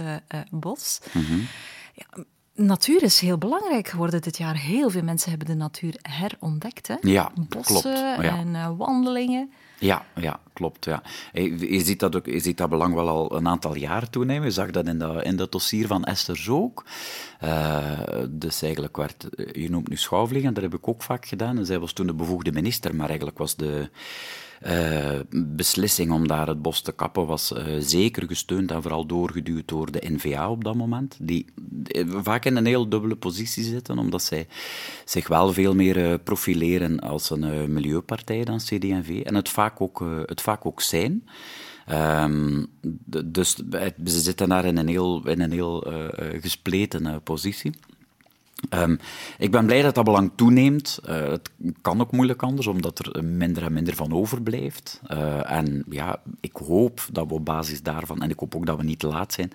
[SPEAKER 2] bos. Mm -hmm. ja, Natuur is heel belangrijk geworden dit jaar. Heel veel mensen hebben de natuur herontdekt. Hè?
[SPEAKER 3] Ja,
[SPEAKER 2] Bossen
[SPEAKER 3] klopt.
[SPEAKER 2] Ja. en uh, wandelingen.
[SPEAKER 3] Ja, ja, klopt. Ja. Je, ziet dat ook, je ziet dat belang wel al een aantal jaar toenemen. Je zag dat in dat, in dat dossier van Esther ook. Uh, dus eigenlijk werd, je noemt nu schouwvliegen, dat heb ik ook vaak gedaan. En zij was toen de bevoegde minister, maar eigenlijk was de beslissing om daar het bos te kappen was uh, zeker gesteund en vooral doorgeduwd door de NVA op dat moment, die vaak in een heel dubbele positie zitten, omdat zij zich wel veel meer profileren als een milieupartij dan CD&V en het vaak ook, het vaak ook zijn. Um, dus ze zitten daar in een heel, in een heel gespleten positie. Um, ik ben blij dat dat belang toeneemt. Uh, het kan ook moeilijk anders, omdat er minder en minder van overblijft. Uh, en ja, ik hoop dat we op basis daarvan, en ik hoop ook dat we niet te laat zijn,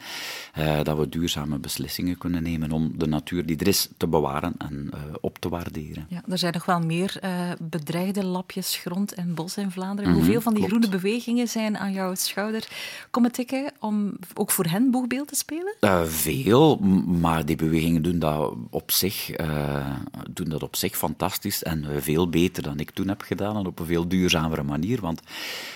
[SPEAKER 3] uh, dat we duurzame beslissingen kunnen nemen om de natuur die er is te bewaren en op te waarderen.
[SPEAKER 2] Ja, er zijn nog wel meer bedreigde lapjes grond en bos in Vlaanderen. Mm -hmm, Hoeveel van die klopt. groene bewegingen zijn aan jouw schouder komen tikken om ook voor hen boegbeeld te spelen?
[SPEAKER 3] veel, maar die bewegingen doen dat op zich, uh, doen dat op zich fantastisch en veel beter dan ik toen heb gedaan en op een veel duurzamere manier. Want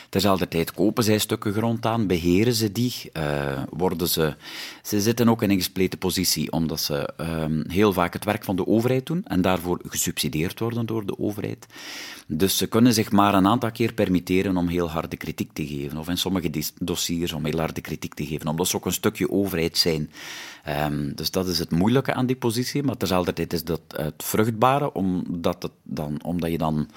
[SPEAKER 3] terzelfde tijd kopen zij stukken grond aan, beheren ze die, uh, worden ze... Ze zitten ook in een gespleten positie, omdat ze um, heel vaak het werk van de overheid doen en daarvoor gesubsidieerd worden door de overheid. Dus ze kunnen zich maar een aantal keer permitteren om heel harde kritiek te geven, of in sommige dossiers om heel harde kritiek te geven, omdat ze ook een stukje overheid zijn. Um, dus dat is het moeilijke aan die positie, maar terzelfde tijd is dat het vruchtbare, omdat, het dan, omdat je dan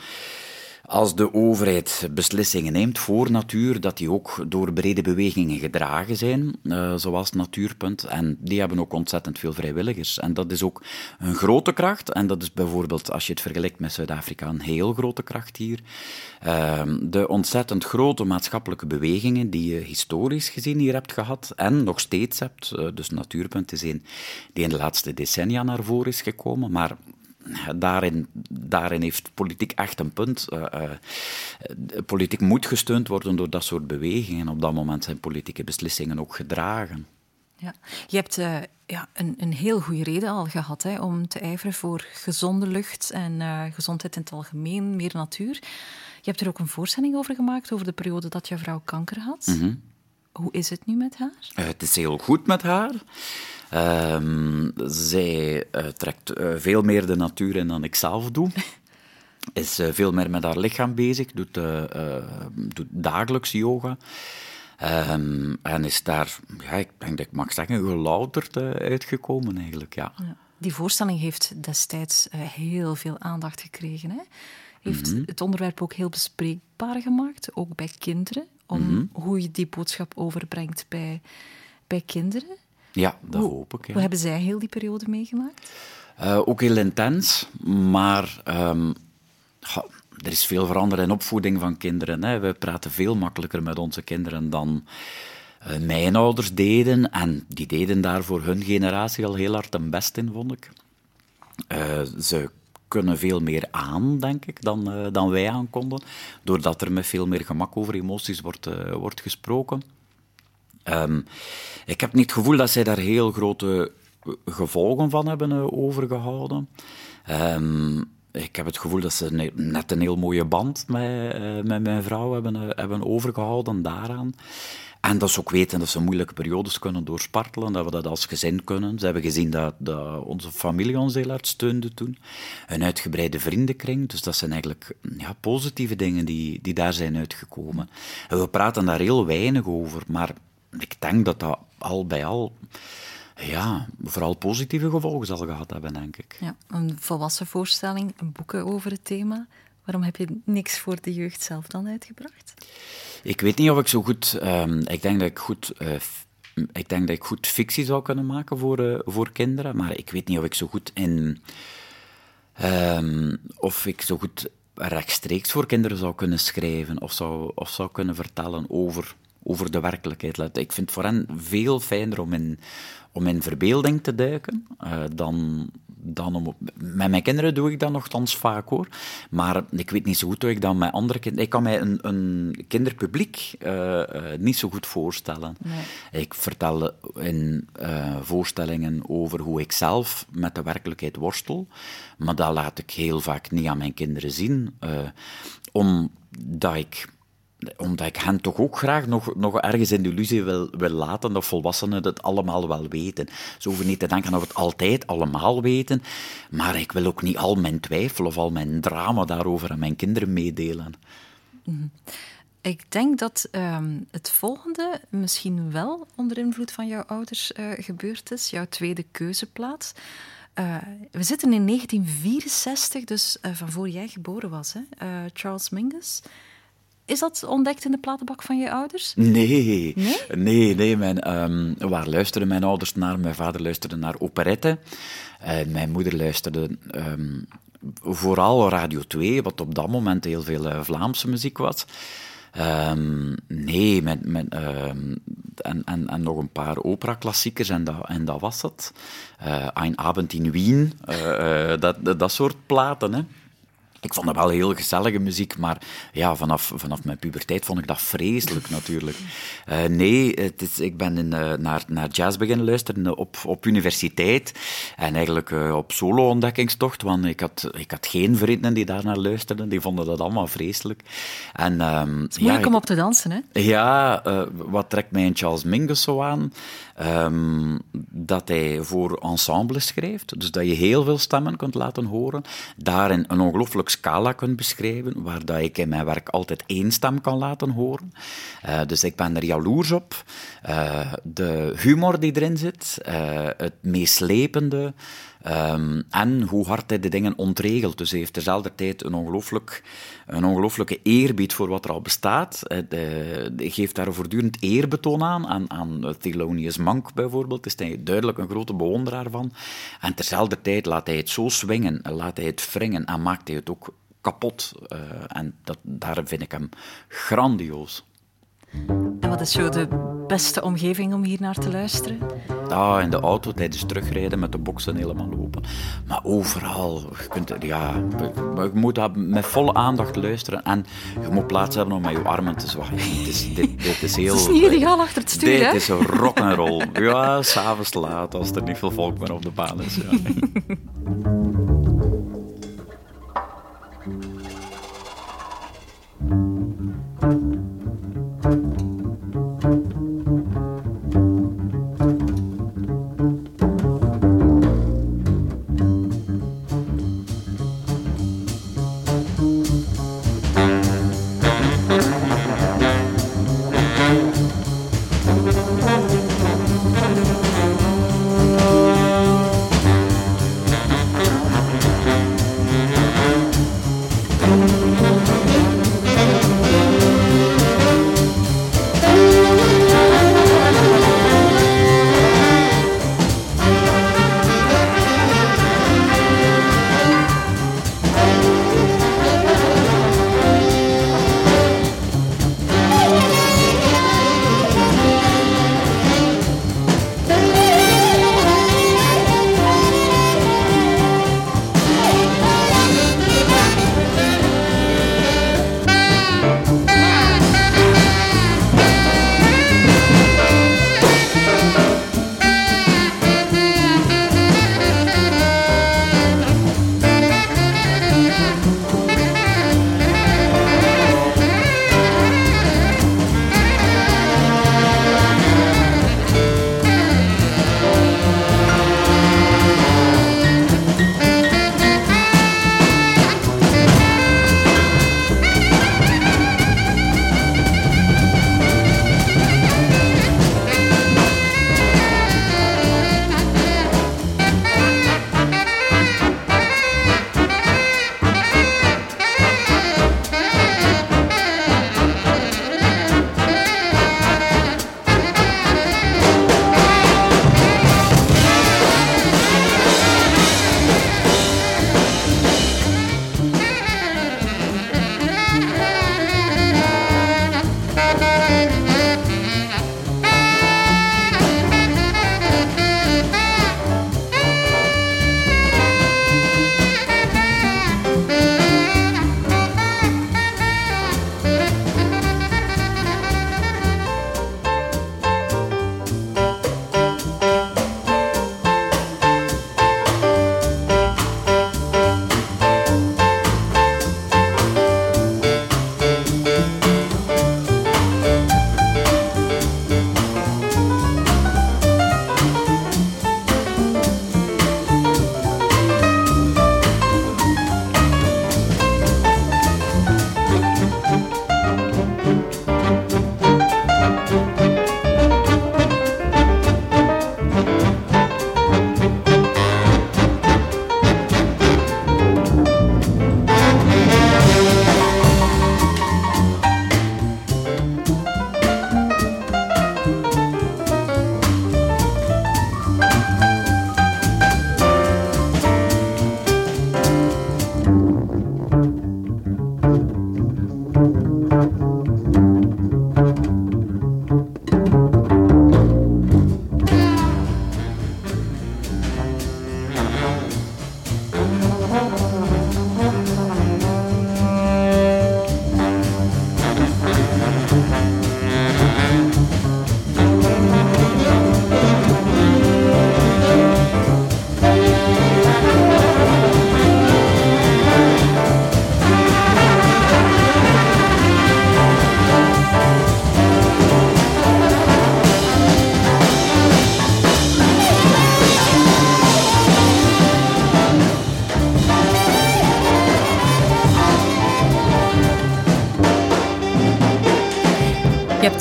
[SPEAKER 3] als de overheid beslissingen neemt voor natuur, dat die ook door brede bewegingen gedragen zijn, uh, zoals Natuurpunt. En die hebben ook ontzettend veel vrijwilligers. En dat is ook een grote kracht. En dat is bijvoorbeeld, als je het vergelijkt met Zuid-Afrika, een heel grote kracht hier. Uh, de ontzettend grote maatschappelijke bewegingen die je historisch gezien hier hebt gehad en nog steeds hebt. Uh, dus Natuurpunt is een die in de laatste decennia naar voren is gekomen. Maar daarin, daarin heeft politiek echt een punt. Uh, uh, politiek moet gesteund worden door dat soort bewegingen. Op dat moment zijn politieke beslissingen ook gedragen.
[SPEAKER 2] Ja. Je hebt uh, ja, een, een heel goede reden al gehad hè, om te ijveren voor gezonde lucht en gezondheid in het algemeen, meer natuur. Je hebt er ook een voorstelling over gemaakt, over de periode dat je vrouw kanker had.
[SPEAKER 3] Mm -hmm.
[SPEAKER 2] Hoe is het nu met haar?
[SPEAKER 3] het is heel goed met haar. Um, zij uh, trekt uh, veel meer de natuur in dan ik zelf doe. *laughs* Is uh, veel meer met haar lichaam bezig, doet, doet dagelijks yoga. Ehm, en is daar, ja, ik denk dat ik mag zeggen, gelouterd uitgekomen eigenlijk, ja. ja.
[SPEAKER 2] Die voorstelling heeft destijds heel veel aandacht gekregen. Hè? Heeft mm -hmm. het onderwerp ook heel bespreekbaar gemaakt, ook bij kinderen, om mm -hmm. hoe je die boodschap overbrengt bij, bij kinderen.
[SPEAKER 3] Ja, dat hoe, hoop ik. Ja.
[SPEAKER 2] Hoe hebben zij heel die periode meegemaakt?
[SPEAKER 3] Uh, ook heel intens, maar um, ja, er is veel veranderd in opvoeding van kinderen. Hè. We praten veel makkelijker met onze kinderen dan uh, mijn ouders deden. En die deden daar voor hun generatie al heel hard hun best in, vond ik. Uh, ze kunnen veel meer aan, denk ik, dan, dan wij aankonden. Doordat er met veel meer gemak over emoties wordt, wordt gesproken. Um, ik heb niet het gevoel dat zij daar heel grote gevolgen van hebben overgehouden. Um, ik heb het gevoel dat ze net een heel mooie band met, met mijn vrouw hebben, hebben overgehouden daaraan. En dat ze ook weten dat ze moeilijke periodes kunnen doorspartelen, dat we dat als gezin kunnen. Ze hebben gezien dat, dat onze familie ons heel hard steunde toen. Een uitgebreide vriendenkring, dus dat zijn eigenlijk ja, positieve dingen die, die daar zijn uitgekomen. En we praten daar heel weinig over, maar ik denk dat dat al bij al ja, vooral positieve gevolgen zal gehad hebben, denk ik.
[SPEAKER 2] Ja, een volwassen voorstelling, boeken over het thema. Waarom heb je niks voor de jeugd zelf dan uitgebracht?
[SPEAKER 3] Ik weet niet of ik zo goed... Um, ik denk dat ik goed... Uh, ik denk dat ik goed fictie zou kunnen maken voor, uh, voor kinderen, maar ik weet niet of ik zo goed in... Um, of ik zo goed rechtstreeks voor kinderen zou kunnen schrijven of zou, of zou kunnen vertellen over, over de werkelijkheid. Ik vind het voor hen veel fijner om in, om in verbeelding te duiken uh, dan, dan om... Met mijn kinderen doe ik dat nogthans vaak, hoor. Maar ik weet niet zo goed hoe ik dat met andere kinderen... Ik kan mij een, een kinderpubliek uh, uh, niet zo goed voorstellen. Nee. Ik vertel in voorstellingen over hoe ik zelf met de werkelijkheid worstel. Maar dat laat ik heel vaak niet aan mijn kinderen zien. omdat ik omdat ik hen toch ook graag nog, nog ergens in de illusie wil, wil laten dat volwassenen het allemaal wel weten. Ze hoeven niet te denken dat we het altijd allemaal weten, maar ik wil ook niet al mijn twijfel of al mijn drama daarover aan mijn kinderen meedelen.
[SPEAKER 2] Mm. Ik denk dat um, het volgende misschien wel onder invloed van jouw ouders uh, gebeurd is, jouw tweede keuzeplaats. Uh, we zitten in 1964, dus uh, van voor jij geboren was, hè? Charles Mingus. Is dat ontdekt in de platenbak van je ouders?
[SPEAKER 3] Nee. Nee? Nee, nee mijn, um, waar luisterden mijn ouders naar? Mijn vader luisterde naar operette. Uh, mijn moeder luisterde um, vooral Radio 2, wat op dat moment heel veel uh, Vlaamse muziek was. Um, nee, met, met, en, en, en, nog een paar opera-klassiekers en dat, en dat was het. Uh, Ein Abend in Wien, dat, dat soort platen. Hè. Ik vond dat wel heel gezellige muziek, maar ja, vanaf, vanaf mijn puberteit vond ik dat vreselijk natuurlijk. Uh, nee, het is, ik ben in, uh, naar, naar jazz beginnen luisteren op, op universiteit en eigenlijk uh, op solo-ontdekkingstocht, want ik had, ik had geen vrienden die daar naar luisterden, die vonden dat allemaal vreselijk. En, um,
[SPEAKER 2] het is moeilijk
[SPEAKER 3] ja,
[SPEAKER 2] om op te dansen, hè?
[SPEAKER 3] Ja, wat trekt mij in Charles Mingus zo aan? Um, dat hij voor ensembles schrijft, dus dat je heel veel stemmen kunt laten horen, daarin een ongelooflijk scala kunt beschrijven, waar dat ik in mijn werk altijd één stem kan laten horen. Uh, dus ik ben er jaloers op. Uh, de humor die erin zit, uh, het meeslepende, um, en hoe hard hij de dingen ontregelt. Dus hij heeft terzelfde tijd een, ongelooflijk, een ongelooflijke eerbied voor wat er al bestaat. Hij geeft daar voortdurend eerbetoon aan, aan, aan Thelonious Monk bijvoorbeeld. Is hij duidelijk een grote bewonderaar van. En terzelfde tijd laat hij het zo swingen, laat hij het wringen en maakt hij het ook kapot. Uh, en dat, daar vind ik hem grandioos.
[SPEAKER 2] En wat is zo de beste omgeving om hier naar te luisteren?
[SPEAKER 3] Ah, in de auto tijdens terugrijden met de boksen helemaal open. Maar overal. Je, kunt, ja, je moet dat met volle aandacht luisteren. En je moet plaats hebben om met je armen te zwaaien. *laughs* Dit is, dit, dit is heel...
[SPEAKER 2] Het is niet achter het stuur,
[SPEAKER 3] Dit is een rock'n'roll. Ja, s'avonds laat, als er niet veel volk meer op de baan is. Ja. *laughs*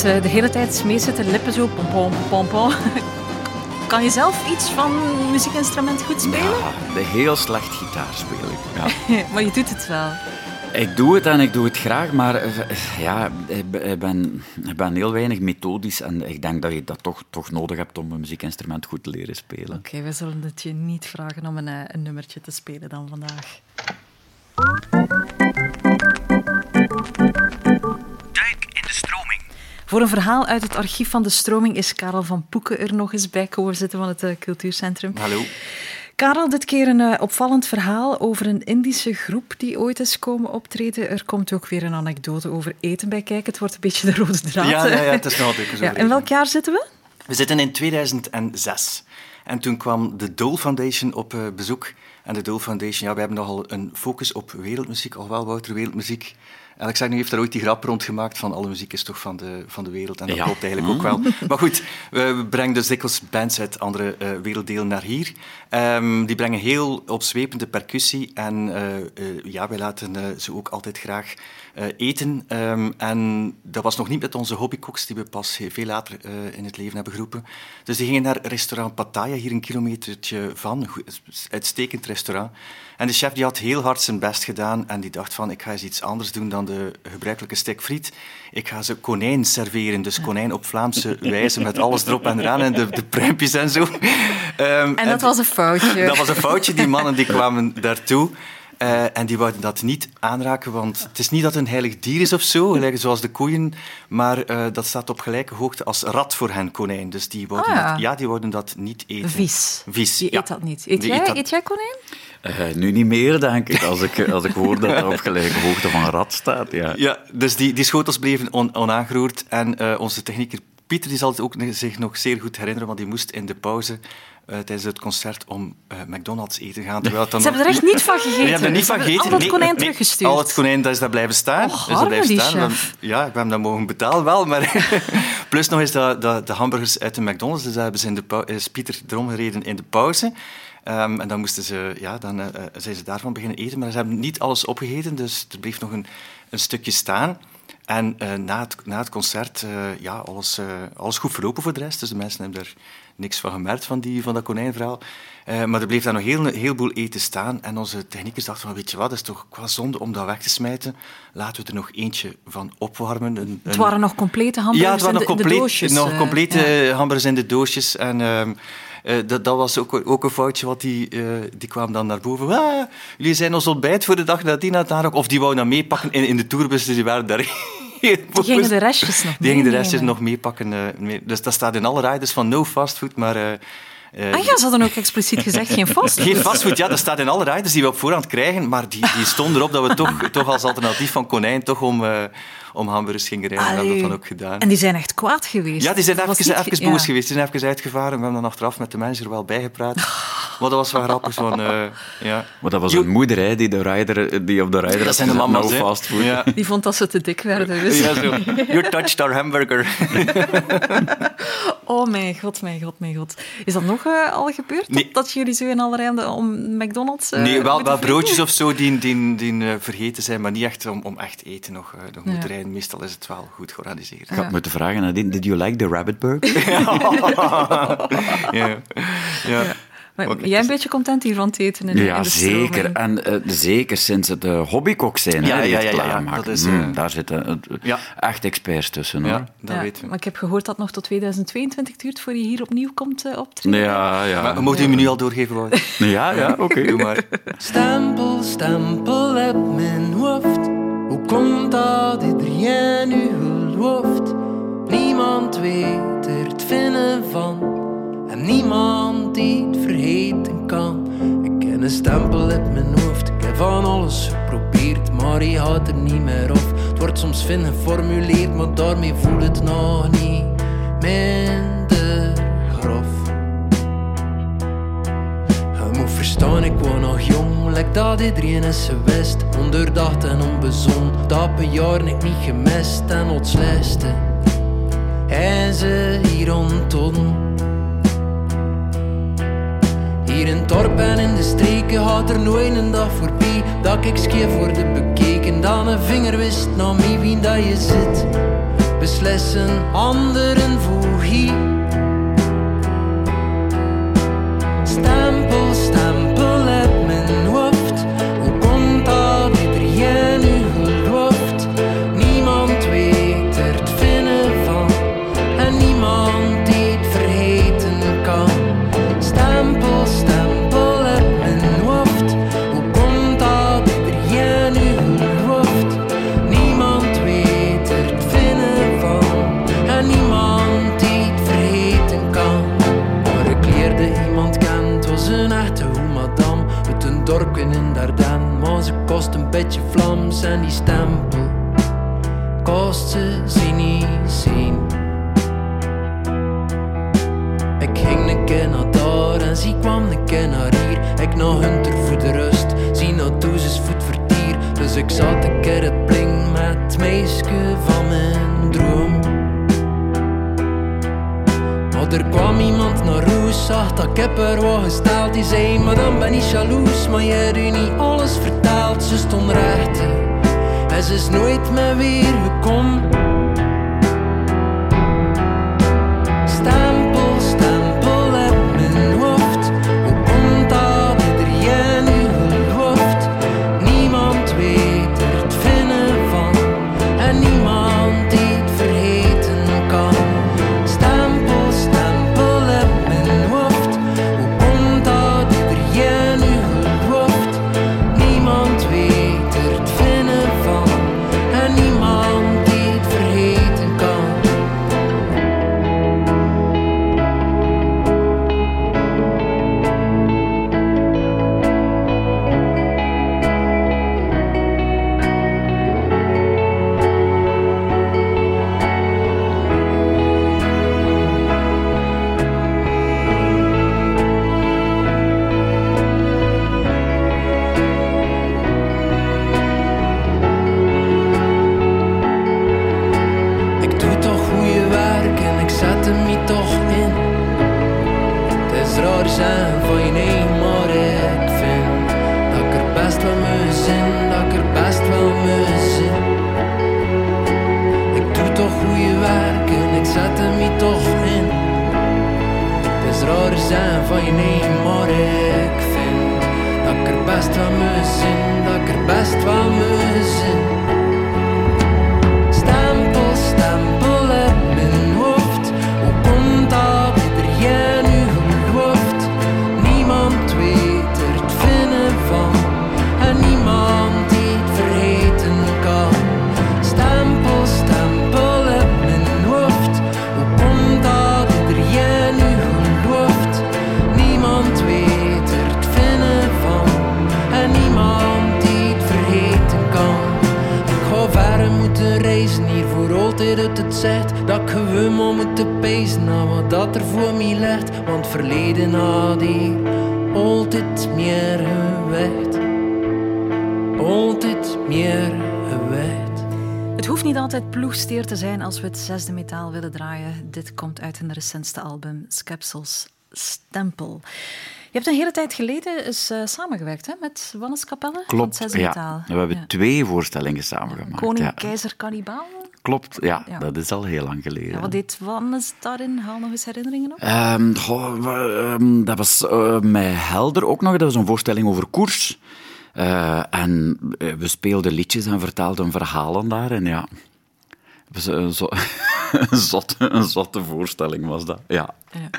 [SPEAKER 2] eh, de hele tijd mee zitten lippen zo. Pom, pom, pom. *laughs* Kan je zelf iets van muziekinstrument goed spelen?
[SPEAKER 3] Ja, de heel slecht gitaar speel ik. Ja. *laughs*
[SPEAKER 2] maar je doet het wel.
[SPEAKER 3] Ik doe het en ik doe het graag, maar eh, ja, ik ben- ik ben, ik ben heel weinig methodisch en ik denk dat je dat toch, toch nodig hebt om een muziekinstrument goed te leren spelen.
[SPEAKER 2] Oké, we zullen het je niet vragen om een, eh, een nummertje te spelen dan vandaag. Voor een verhaal uit het archief van de stroming is Karel van Poeken er nog eens bij komen zitten van het eh, cultuurcentrum.
[SPEAKER 13] Hallo.
[SPEAKER 2] Karel, dit keer een eh, opvallend verhaal over een Indische groep die ooit is komen optreden. Er komt ook weer een anekdote over eten bij kijken. Het wordt een beetje de rode draad.
[SPEAKER 13] Ja, ja, het is *laughs* nog zo
[SPEAKER 2] Ja, in welk jaar zitten we?
[SPEAKER 13] We zitten in 2006. En toen kwam de Dole Foundation op eh, bezoek. En de Dole Foundation, ja, we hebben nogal een focus op wereldmuziek, al wel Wouter, wereldmuziek. Alexander heeft daar ooit die grap rondgemaakt van alle muziek is toch van de, van de wereld. En dat
[SPEAKER 3] Ja.
[SPEAKER 13] klopt eigenlijk ook wel. Maar goed, we brengen dus dikwijls bands uit andere eh, werelddelen naar hier. Ehm, die brengen heel opzwepende percussie. En eh, ja, wij laten ze ook altijd graag eten. Ehm, en dat was nog niet met onze hobbykoks, die we pas veel later in het leven hebben geroepen. Dus die gingen naar restaurant Pattaya, hier een kilometertje van. Goed, uitstekend restaurant. En de chef die had heel hard zijn best gedaan en die dacht van, ik ga eens iets anders doen dan de gebruikelijke stek friet. Ik ga ze konijn serveren, dus konijn op Vlaamse wijze, met alles erop en eraan en de, de pruimpjes en zo. Ehm,
[SPEAKER 2] En dat was een foutje.
[SPEAKER 13] dat was een foutje. Die mannen die kwamen daartoe. Eh, en die wouden dat niet aanraken, want het is niet dat het een heilig dier is of zo, gelijk zoals de koeien, maar eh, dat staat op gelijke hoogte als rat voor hen, konijn. Dus die wouden,
[SPEAKER 2] Ah, ja.
[SPEAKER 13] dat, ja, die wouden dat niet eten.
[SPEAKER 2] Vies.
[SPEAKER 13] Vies,
[SPEAKER 2] Die
[SPEAKER 13] ja.
[SPEAKER 2] eet dat niet. Eet
[SPEAKER 13] Die
[SPEAKER 2] jij,
[SPEAKER 13] eet dat-
[SPEAKER 2] eet jij konijn?
[SPEAKER 3] Eh, nu niet meer, denk ik, als ik, als ik hoor dat dat op gelijke hoogte van een rat staat. Ja.
[SPEAKER 13] Ja, dus die, die schotels bleven on, onaangeroerd. En eh, onze technieker Pieter die zal het ook nog- zich nog zeer goed herinneren, want die moest in de pauze tijdens het concert om eh, McDonald's eten gaan. Terwijl het dan
[SPEAKER 2] Ze hebben er echt niet van *laughs* gegeten.
[SPEAKER 13] Die hebben er niet
[SPEAKER 2] Ze
[SPEAKER 13] van gegeten.
[SPEAKER 2] al dat konijn teruggestuurd.
[SPEAKER 13] Al het konijn dat is daar blijven staan.
[SPEAKER 2] Arme
[SPEAKER 13] blijven
[SPEAKER 2] die
[SPEAKER 13] staan. Ja, ik heb hem dat mogen betalen wel, maar... *laughs* Plus nog eens de, de, de hamburgers uit de McDonald's, dus daar hebben ze in de is Pieter erom gereden in de pauze. Ehm, en dan moesten ze, ja, dan eh, eh, zijn ze daarvan beginnen eten, maar ze hebben niet alles opgegeten, dus er bleef nog een, een stukje staan. En eh, na, het, na het concert, eh, ja, alles, eh, alles goed verlopen voor de rest. Dus de mensen hebben er niks van gemerkt van, die, van dat konijnverhaal. Eh, maar er bleef daar nog heel, een heleboel eten staan. En onze techniekers dachten van, weet je wat, dat is toch qua zonde om dat weg te smijten. Laten we er nog eentje van opwarmen. Een,
[SPEAKER 2] Het waren nog complete hamburgers
[SPEAKER 13] ja, waren
[SPEAKER 2] in,
[SPEAKER 13] nog,
[SPEAKER 2] de, in de
[SPEAKER 13] compleet,
[SPEAKER 2] doosjes.
[SPEAKER 13] nog
[SPEAKER 2] eh,
[SPEAKER 13] complete
[SPEAKER 2] ja.
[SPEAKER 13] hamburgers in de doosjes. En ehm, eh, dat, dat was ook, ook een foutje, want die, die kwam dan naar boven. Ah, jullie zijn ons ontbijt voor de dag nadien aan het. Of die wou dan meepakken in, in de tourbus, dus die waren daar...
[SPEAKER 2] Die gingen de restjes nog
[SPEAKER 13] Die gingen de restjes nog meepakken. eh, mee. Dus dat staat in alle riders van no fastfood, maar... eh,
[SPEAKER 2] Ah ja, ze hadden ook expliciet gezegd geen *laughs* fastfood.
[SPEAKER 13] geen fastfood, ja, dat staat in alle riders die we op voorhand krijgen, maar die, die stonden erop dat we toch, toch als alternatief van konijn toch om, om hamburgers gingen rijden. We hebben dat dan ook gedaan.
[SPEAKER 2] En die zijn echt kwaad geweest.
[SPEAKER 13] Ja, die zijn even, even
[SPEAKER 2] ge-
[SPEAKER 13] boos
[SPEAKER 2] ja.
[SPEAKER 13] geweest. Die zijn even uitgevaren. We hebben dan achteraf met de manager wel bijgepraat. *laughs* Maar dat was wel grappig. Van, eh, ja.
[SPEAKER 3] Maar dat was een moeder hè, die, de rider, die op de rider
[SPEAKER 13] Dat zijn de mama's,
[SPEAKER 3] no
[SPEAKER 13] hè.
[SPEAKER 3] fast food.
[SPEAKER 13] Ja. *laughs*
[SPEAKER 2] Die vond dat ze te dik werden. Dus.
[SPEAKER 13] Ja, zo. You touched our hamburger. *laughs*
[SPEAKER 2] Oh mijn god, mijn god, mijn god. Is dat nog eh, al gebeurd?
[SPEAKER 13] Nee.
[SPEAKER 2] Dat, dat jullie zo in alle rijden om McDonald's eh,
[SPEAKER 13] nee, wel, wel broodjes of zo die, die, die eh, vergeten zijn, maar niet echt om, om echt eten nog, nog
[SPEAKER 2] Ja.
[SPEAKER 13] moeten rijden. Meestal is het wel goed georganiseerd.
[SPEAKER 3] Ik had moeten vragen, nadien, did you like the rabbit burger? *laughs* *laughs*
[SPEAKER 13] ja. Ja.
[SPEAKER 2] Maar
[SPEAKER 13] Oké,
[SPEAKER 2] ben jij een beetje content hier van te eten in,
[SPEAKER 3] Ja,
[SPEAKER 2] in de
[SPEAKER 3] zeker. En eh, zeker sinds het uh, hobbykok zijn,
[SPEAKER 13] Ja,
[SPEAKER 3] hè, die
[SPEAKER 13] ja,
[SPEAKER 3] het
[SPEAKER 13] ja, ja, ja.
[SPEAKER 3] klaarmaken.
[SPEAKER 13] Dat is,
[SPEAKER 3] Mm,
[SPEAKER 13] eh,
[SPEAKER 3] daar zitten eh,
[SPEAKER 13] Ja.
[SPEAKER 3] echt experts tussen. Hoor.
[SPEAKER 13] Ja, dat
[SPEAKER 2] Ja,
[SPEAKER 13] weten we.
[SPEAKER 2] Maar ik heb gehoord dat het nog tot 2022 duurt voor je hier opnieuw komt eh, optreden.
[SPEAKER 3] Ja, ja.
[SPEAKER 13] Maar, mocht u me nu al doorgeven, Wouter?
[SPEAKER 3] Ja, ja, oké.
[SPEAKER 13] Doe maar.
[SPEAKER 10] Stempel, stempel op mijn hoofd. Hoe komt dat iedereen nu gelooft? Niemand weet er het vinden van. En niemand die het vergeten kan. Ik ken een stempel op mijn hoofd. Ik heb van alles geprobeerd, maar je houdt er niet meer af. Het wordt soms fin geformuleerd, maar daarmee voelt het nog niet minder moet verstaan, ik was nog jong, lek dat iedereen is geweest. Onderdacht en onbezon, dat bejaar ik niet gemist en slechtste. En ze hier rondom. Hier in dorp en in de streken gaat er nooit een dag voorbij dat ik scheef word bekeken. Dan een vinger wist naar mij wie dat je zit. beslissen anderen voor hier. Kost een beetje Vlaams en die stempel kost ze zien niet zien. Ik ging een keer naar daar en ze kwam een keer naar hier. Ik naar Hunter voor de rust, zie naar Doezes voet vertier. Dus ik zat een keer het bling met het van mijn droom. Er kwam iemand naar Roes, zag dat ik heb er wat gesteld. Die zei, maar dan ben ik jaloers, maar jij hebt u niet alles verteld. Ze stond recht en ze is nooit meer weer gekomen. Zijn
[SPEAKER 2] als we het zesde metaal willen draaien. Dit komt uit hun recentste album, Skepsels Stempel. Je hebt een hele tijd geleden eens eh, samengewerkt hè, met Wannes het
[SPEAKER 3] Klopt,
[SPEAKER 2] zesde
[SPEAKER 3] ja.
[SPEAKER 2] metaal.
[SPEAKER 3] We hebben
[SPEAKER 2] Ja.
[SPEAKER 3] twee voorstellingen samengemaakt.
[SPEAKER 2] Koning,
[SPEAKER 3] ja.
[SPEAKER 2] keizer, kannibaal.
[SPEAKER 3] Klopt, ja,
[SPEAKER 2] Ja.
[SPEAKER 3] dat is al heel lang geleden.
[SPEAKER 2] Ja, wat deed Wannes daarin? Haal nog eens herinneringen op.
[SPEAKER 3] Ehm, goh, ehm, dat was eh, met Helder ook nog. Dat was een voorstelling over koers. Eh, en we speelden liedjes en vertelden verhalen daar. En ja, een, zo, *laughs* een, zotte, een zotte voorstelling was dat. Ja,
[SPEAKER 2] Ja.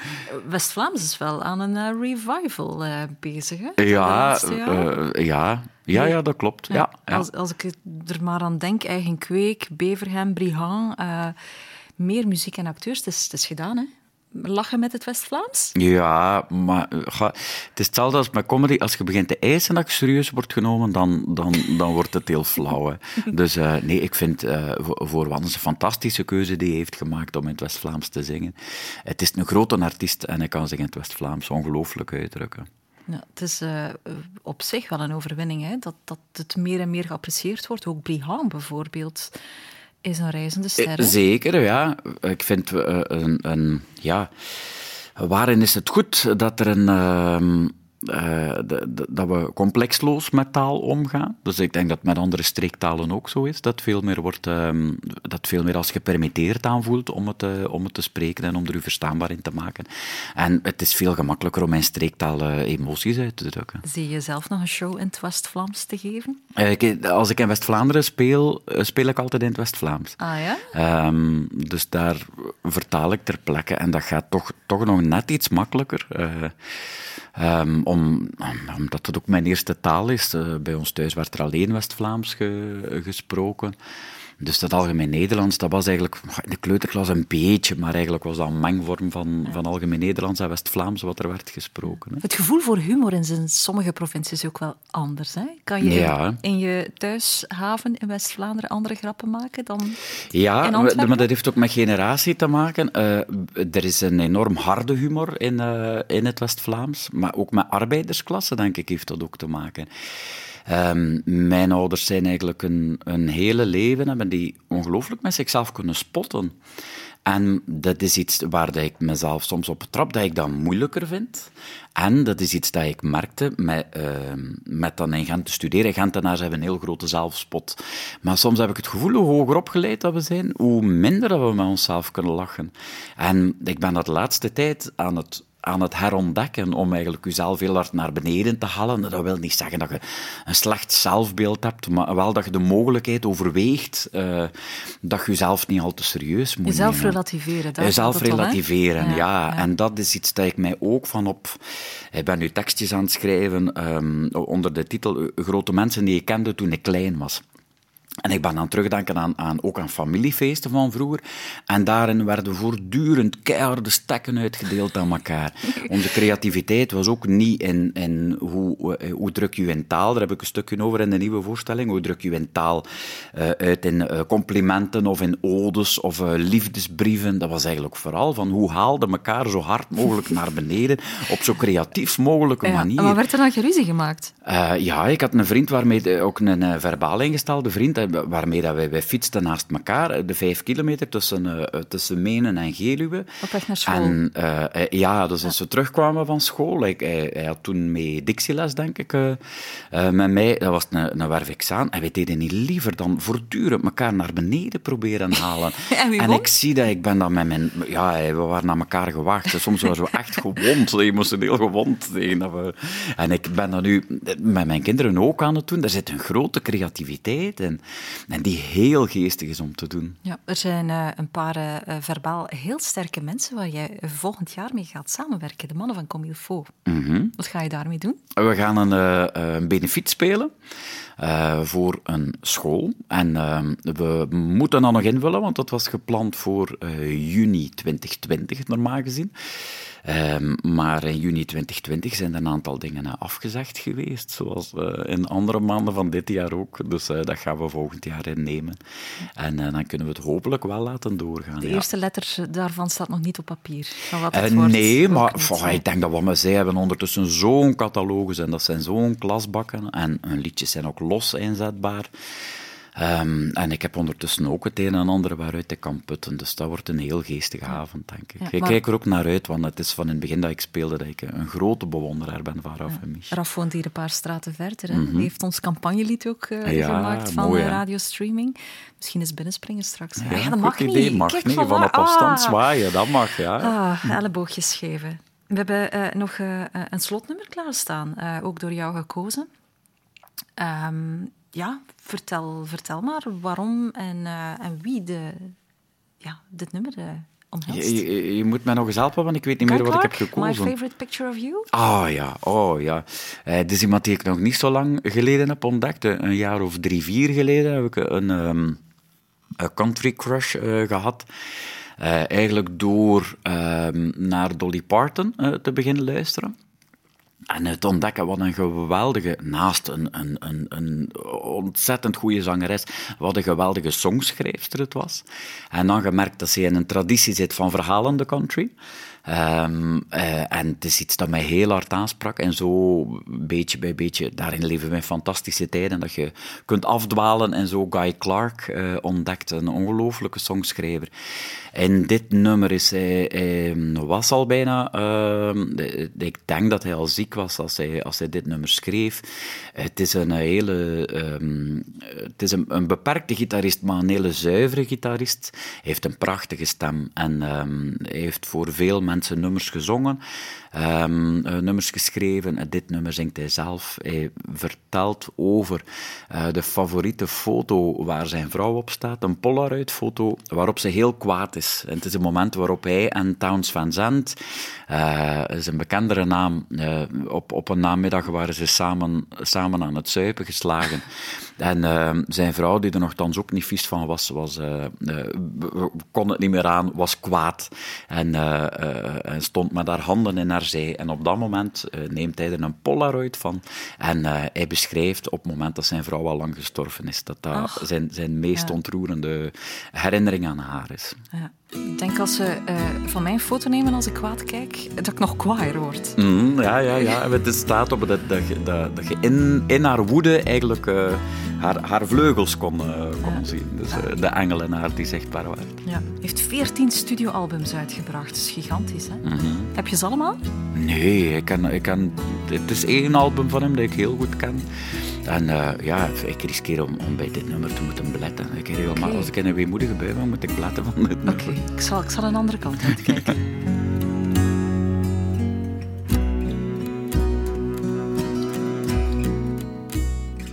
[SPEAKER 2] West-Vlaams is wel aan een eh, revival eh, bezig, hè? De
[SPEAKER 3] ja, eh, ja. Ja, ja, dat klopt. Ja, ja.
[SPEAKER 2] Als, als ik er maar aan denk, Eigen Kweek, Beverhem, Brigand, eh, meer muziek en acteurs, het is, het is gedaan, hè? Lachen met het West-Vlaams?
[SPEAKER 3] Ja, maar eh, ga, het is hetzelfde als met comedy. Als je begint te eisen dat je serieus wordt genomen, dan, dan, dan wordt het heel flauw. Hè. *laughs* Dus eh, nee, ik vind eh, voor, Wannes een fantastische keuze die hij heeft gemaakt om in het West-Vlaams te zingen. Het is een grote artiest en hij kan zich in het West-Vlaams ongelooflijk uitdrukken.
[SPEAKER 2] Ja, het is op zich wel een overwinning, hè? Dat, dat het meer en meer geapprecieerd wordt. Ook Brigand bijvoorbeeld is een reizende ster. hè?
[SPEAKER 3] Eh, Zeker, ja. Ik vind eh, een, een, ja. Waarin is het goed dat er een, eh, de- de- dat we complexloos met taal omgaan. Dus ik denk dat met andere streektalen ook zo is. Dat veel meer, wordt, ehm, dat veel meer als gepermitteerd aanvoelt om het, eh, om het te spreken en om er u verstaanbaar in te maken. En het is veel gemakkelijker om in streektaal eh, emoties uit te drukken.
[SPEAKER 2] Zie je zelf nog een show in het West-Vlaams te geven?
[SPEAKER 3] Ik- als ik in West-Vlaanderen speel, speel ik altijd in het West-Vlaams.
[SPEAKER 2] Ah ja?
[SPEAKER 3] Ehm, dus daar vertaal ik ter plekke en dat gaat toch, toch nog net iets makkelijker. Eh, ehm, om, omdat het ook mijn eerste taal is. Eh, bij ons thuis werd er alleen West-Vlaams ge- gesproken. Dus dat algemeen Nederlands, dat was eigenlijk in de kleuterklas een beetje, maar eigenlijk was dat een mengvorm van, van algemeen Nederlands en West-Vlaams wat er werd gesproken. Hè.
[SPEAKER 2] Het gevoel voor humor is in sommige provincies ook wel anders. Hè? Kan je in-
[SPEAKER 3] Ja.
[SPEAKER 2] in je thuishaven in West-Vlaanderen andere grappen maken dan
[SPEAKER 3] Ja, maar dat heeft ook met generatie te maken. Eh, er is een enorm harde humor in, eh, in het West-Vlaams, maar ook met arbeidersklasse, denk ik, heeft dat ook te maken. Ehm, mijn ouders zijn eigenlijk een, een hele leven, hebben die ongelooflijk met zichzelf kunnen spotten. En dat is iets waar ik mezelf soms op betrap, dat ik dat moeilijker vind. En dat is iets dat ik merkte met, ehm, met dan in Gent te studeren. Gentenaars hebben een heel grote zelfspot. Maar soms heb ik het gevoel, hoe hoger opgeleid dat we zijn, hoe minder dat we met onszelf kunnen lachen. En ik ben dat de laatste tijd aan het aan het herontdekken om eigenlijk jezelf heel hard naar beneden te halen. Dat wil niet zeggen dat je een slecht zelfbeeld hebt, maar wel dat je de mogelijkheid overweegt eh, dat je jezelf niet al te serieus moet
[SPEAKER 2] Jezelf
[SPEAKER 3] nemen.
[SPEAKER 2] relativeren, daar
[SPEAKER 3] Jezelf relativeren,
[SPEAKER 2] ja.
[SPEAKER 3] En dat is iets dat ik mij ook van op... Ik ben nu tekstjes aan het schrijven ehm, onder de titel eh, Grote mensen die ik kende toen ik klein was. En ik ben aan terugdenken aan, aan, ook aan familiefeesten van vroeger. En daarin werden voortdurend keiharde stekken uitgedeeld aan elkaar. *laughs* Onze creativiteit was ook niet in, in hoe, eh, hoe druk je in taal, daar heb ik een stukje over in de nieuwe voorstelling, hoe druk je in taal eh, uit in eh, complimenten of in odes of liefdesbrieven. Dat was eigenlijk vooral van hoe haalde elkaar zo hard mogelijk *laughs* naar beneden op zo creatief mogelijke
[SPEAKER 2] Ja,
[SPEAKER 3] manier.
[SPEAKER 2] en wat werd er dan geruzie gemaakt?
[SPEAKER 3] Ja, ik had een vriend, waarmee, ook een verbaal ingestelde vriend, waarmee dat wij, wij fietsten naast elkaar, eh, de vijf kilometer tussen, eh, tussen Menen en Geluwe.
[SPEAKER 2] Op weg naar school.
[SPEAKER 3] En eh, eh, ja, dus als we terugkwamen van school, ik, hij, hij had toen mee Dixieles, denk ik, eh, eh, met mij, dat was een, een werfexaan, en wij deden niet liever dan voortdurend elkaar naar beneden proberen halen. *laughs*
[SPEAKER 2] En
[SPEAKER 3] ik zie dat, ik ben dan met mijn... Ja, we waren naar elkaar gewaagd. Soms waren we *laughs* echt gewond, emotioneel gewond. tegen dat we- En ik ben dat nu met mijn kinderen ook aan het doen. Er zit een grote creativiteit in. En die heel geestig is om te doen.
[SPEAKER 2] Ja, er zijn eh, een paar eh, eh, verbaal heel sterke mensen waar jij volgend jaar mee gaat samenwerken. De mannen van Comilfo.
[SPEAKER 3] Mhm.
[SPEAKER 2] Wat ga je daarmee doen?
[SPEAKER 3] We gaan een, een benefiet spelen voor een school. En eh, we moeten dat nog invullen, want dat was gepland voor juni 2020, normaal gezien. Ehm, maar in juni 2020 zijn er een aantal dingen eh, afgezegd geweest, zoals eh, in andere maanden van dit jaar ook. Dus eh, dat gaan we volgend jaar innemen. En dan kunnen we het hopelijk wel laten doorgaan.
[SPEAKER 2] De
[SPEAKER 3] ja.
[SPEAKER 2] eerste letter daarvan staat nog niet op papier. Van wat het wordt,
[SPEAKER 3] nee, maar ik denk dat wat we zij hebben ondertussen zo'n catalogus en dat zijn zo'n klasbakken. En hun liedjes zijn ook los inzetbaar. Ehm, en ik heb ondertussen ook het een en ander waaruit ik kan putten. Dus dat wordt een heel geestige avond, denk ik.
[SPEAKER 2] Ja,
[SPEAKER 3] ik kijk er ook naar uit, want het is van in het begin dat ik speelde dat ik een grote bewonderaar ben van Raf en Mich.
[SPEAKER 2] Raf woont hier een paar straten verder. Hè.
[SPEAKER 3] Mhm.
[SPEAKER 2] Die heeft ons campagnelied ook eh,
[SPEAKER 3] Ja,
[SPEAKER 2] gemaakt van
[SPEAKER 3] mooi,
[SPEAKER 2] eh,
[SPEAKER 3] hè.
[SPEAKER 2] radiostreaming. Misschien eens binnenspringen straks.
[SPEAKER 3] Ja,
[SPEAKER 2] ja, dat mag
[SPEAKER 3] idee,
[SPEAKER 2] niet.
[SPEAKER 3] mag
[SPEAKER 2] Kijk,
[SPEAKER 3] niet.
[SPEAKER 2] voilà.
[SPEAKER 3] Van op afstand
[SPEAKER 2] Ah.
[SPEAKER 3] zwaaien, dat mag, ja.
[SPEAKER 2] Ah, elleboogjes geven. We hebben eh, nog een slotnummer klaarstaan, ook door jou gekozen. Ehm, ja, vertel, vertel maar waarom en, eh, en wie de, ja, dit nummer eh, omhelst.
[SPEAKER 3] Je, je, je moet mij nog eens helpen, want ik weet niet meer wat ik heb
[SPEAKER 2] Clark, My
[SPEAKER 3] gekozen.
[SPEAKER 2] favorite picture of you?
[SPEAKER 3] Ah ja, oh ja. Eh, dit is iemand die ik nog niet zo lang geleden heb ontdekt. Een jaar of drie, vier geleden heb ik een, ehm, een country crush eh, gehad. Eh, eigenlijk door ehm, naar Dolly Parton te beginnen luisteren. En het ontdekken wat een geweldige, naast een, een, een, een ontzettend goede zangeres, wat een geweldige songschrijfster het was. En dan gemerkt dat ze in een traditie zit van verhalende country. Eh, en het is iets dat mij heel hard aansprak. En zo, beetje bij beetje, daarin leven we in fantastische tijden. Dat je kunt afdwalen. En zo Guy Clark eh, ontdekt, een ongelooflijke songschrijver. En dit nummer is, hij, hij was al bijna, ehm, ik denk dat hij al ziek was als hij, als hij dit nummer schreef. Het is een hele, ehm, het is een, beperkte gitarist, maar een hele zuivere gitarist. Hij heeft een prachtige stem en ehm, hij heeft voor veel mensen nummers gezongen, ehm, eh, nummers geschreven. En dit nummer zingt hij zelf. Hij vertelt over eh, de favoriete foto waar zijn vrouw op staat, een Polaroid-foto waarop ze heel kwaad is. En het is een moment waarop hij en Towns Van Zandt, eh, is een bekendere naam, eh, op, op een namiddag waren ze samen, samen aan het zuipen geslagen. En eh, zijn vrouw, die er nogthans ook niet vies van was, was eh, eh, kon het niet meer aan, was kwaad. En, eh, en stond met haar handen in haar zij. En op dat moment neemt hij er een Polaroid van. En hij beschrijft op het moment dat zijn vrouw al lang gestorven is, dat dat
[SPEAKER 2] Ach.
[SPEAKER 3] zijn, zijn meest
[SPEAKER 2] Ja.
[SPEAKER 3] ontroerende herinnering aan haar is.
[SPEAKER 2] Ja. Ik denk als ze eh, van mij een foto nemen als ik kwaad kijk, dat ik nog kwaaier word.
[SPEAKER 3] Mhm, ja, ja, ja. Het staat op dat, dat, je- dat, dat je in, in haar woede eigenlijk eh, haar, haar vleugels kon, eh, kon zien. Dus de engel in haar die zichtbaar werd.
[SPEAKER 2] Ja. Hij heeft 14 studioalbums uitgebracht. Dat is gigantisch, hè?
[SPEAKER 3] Mhm.
[SPEAKER 2] Heb je ze allemaal?
[SPEAKER 3] Nee, ik ken, ik ken, het is één album van hem dat ik heel goed ken. En eh, ja, ik riskeer om, om bij dit nummer te moeten beletten. Ik helemaal,
[SPEAKER 2] Oké.
[SPEAKER 3] Als ik in een weemoedige bui ben, moet ik beletten van dit nummer.
[SPEAKER 2] Ik zal, ik zal een andere kant uitkijken. *laughs*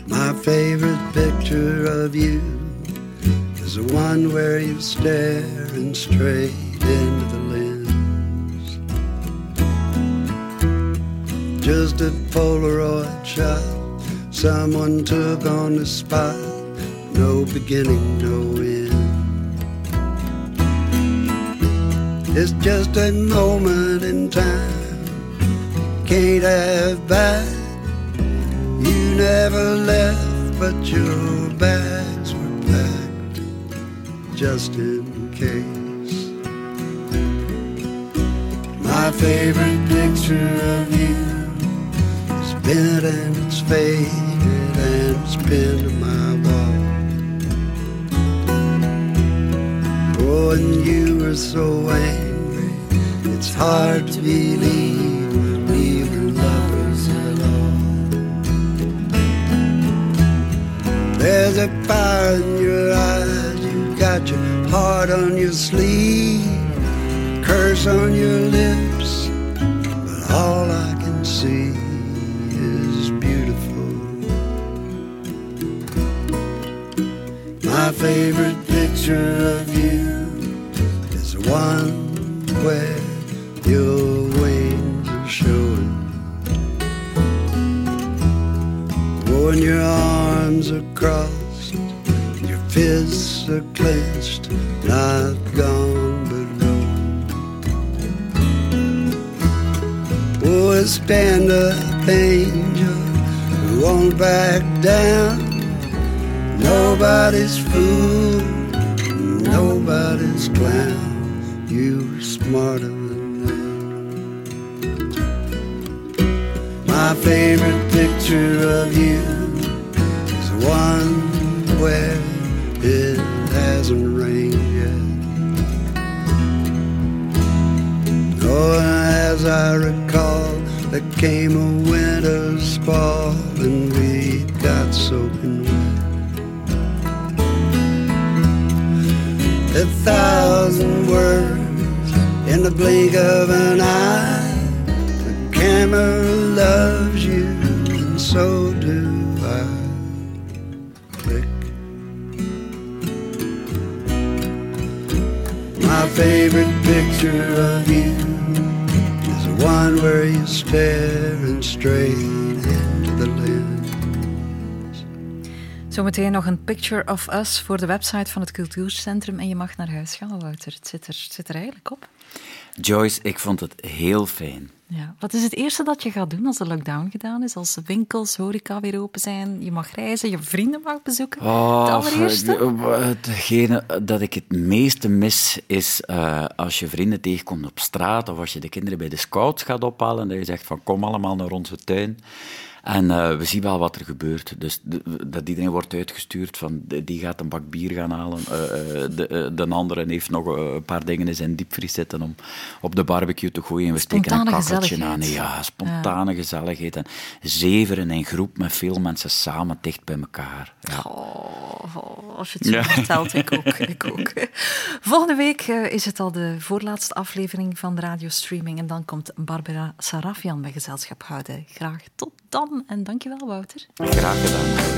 [SPEAKER 14] My favorite picture of you is the one where you staring straight into the lens. Just a Polaroid shot someone took on the spot. No beginning, no end. It's just a moment in time. Can't have back. You never left, but your bags were packed just in case. My favorite picture of you is bent and it's faded it's pinned to my wall. Oh, and you were so angry, it's hard to believe we lovers at all. There's a fire in your eyes, you got your heart on your sleeve, curse on your lips, but all I can see My favorite picture of you is the one where your wings are showing. When your arms are crossed, your fists are clenched, not gone but ruined. Oh, stand up, angel, won't back down. Nobody's fool, nobody's clown. You're smarter than that. My favorite picture of you is one where it hasn't rained yet. Oh, as I recall, there came a winter's fall and we got soaking A thousand words in the blink of an eye. The camera loves you, and so do I. Click. My favorite picture of you is the one where you staring straight
[SPEAKER 2] Zometeen nog een picture of us voor de website van het cultuurcentrum en je mag naar huis gaan, Wouter. Het zit er, het zit er eigenlijk op.
[SPEAKER 3] Joyce, ik vond het heel fijn
[SPEAKER 2] Ja. Wat is het eerste dat je gaat doen als de lockdown gedaan is? Als winkels, horeca weer open zijn, je mag reizen, je vrienden mag bezoeken?
[SPEAKER 3] Oh,
[SPEAKER 2] het allereerste?
[SPEAKER 3] eh, Hetgene dat ik het meeste mis is eh, als je vrienden tegenkomt op straat of als je de kinderen bij de scouts gaat ophalen en dat je zegt van kom allemaal naar onze tuin. En eh, we zien wel wat er gebeurt. Dus de- dat iedereen wordt uitgestuurd van die gaat een bak bier gaan halen. eh, eh, de, de andere heeft nog een paar dingen in zijn diepvries zitten om op de barbecue te gooien. En we steken een
[SPEAKER 2] Spontane
[SPEAKER 3] kakkeltje aan. Ja, spontane gezelligheid. En zeveren in groep met veel mensen samen dicht bij elkaar. Ja.
[SPEAKER 2] Oh, als je het zo
[SPEAKER 3] Ja.
[SPEAKER 2] vertelt, ik ook, ik ook. Volgende week is het al de voorlaatste aflevering van de radiostreaming. En dan komt Barbara Sarafian bij gezelschap houden. Graag tot dan en dankjewel, Wouter.
[SPEAKER 3] Graag gedaan.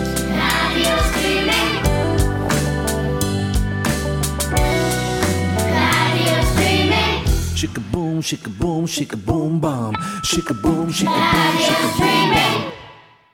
[SPEAKER 1] Shika boom, shika boom, shika boom, bomb. Shika boom, shika boom, shika boom, bomb.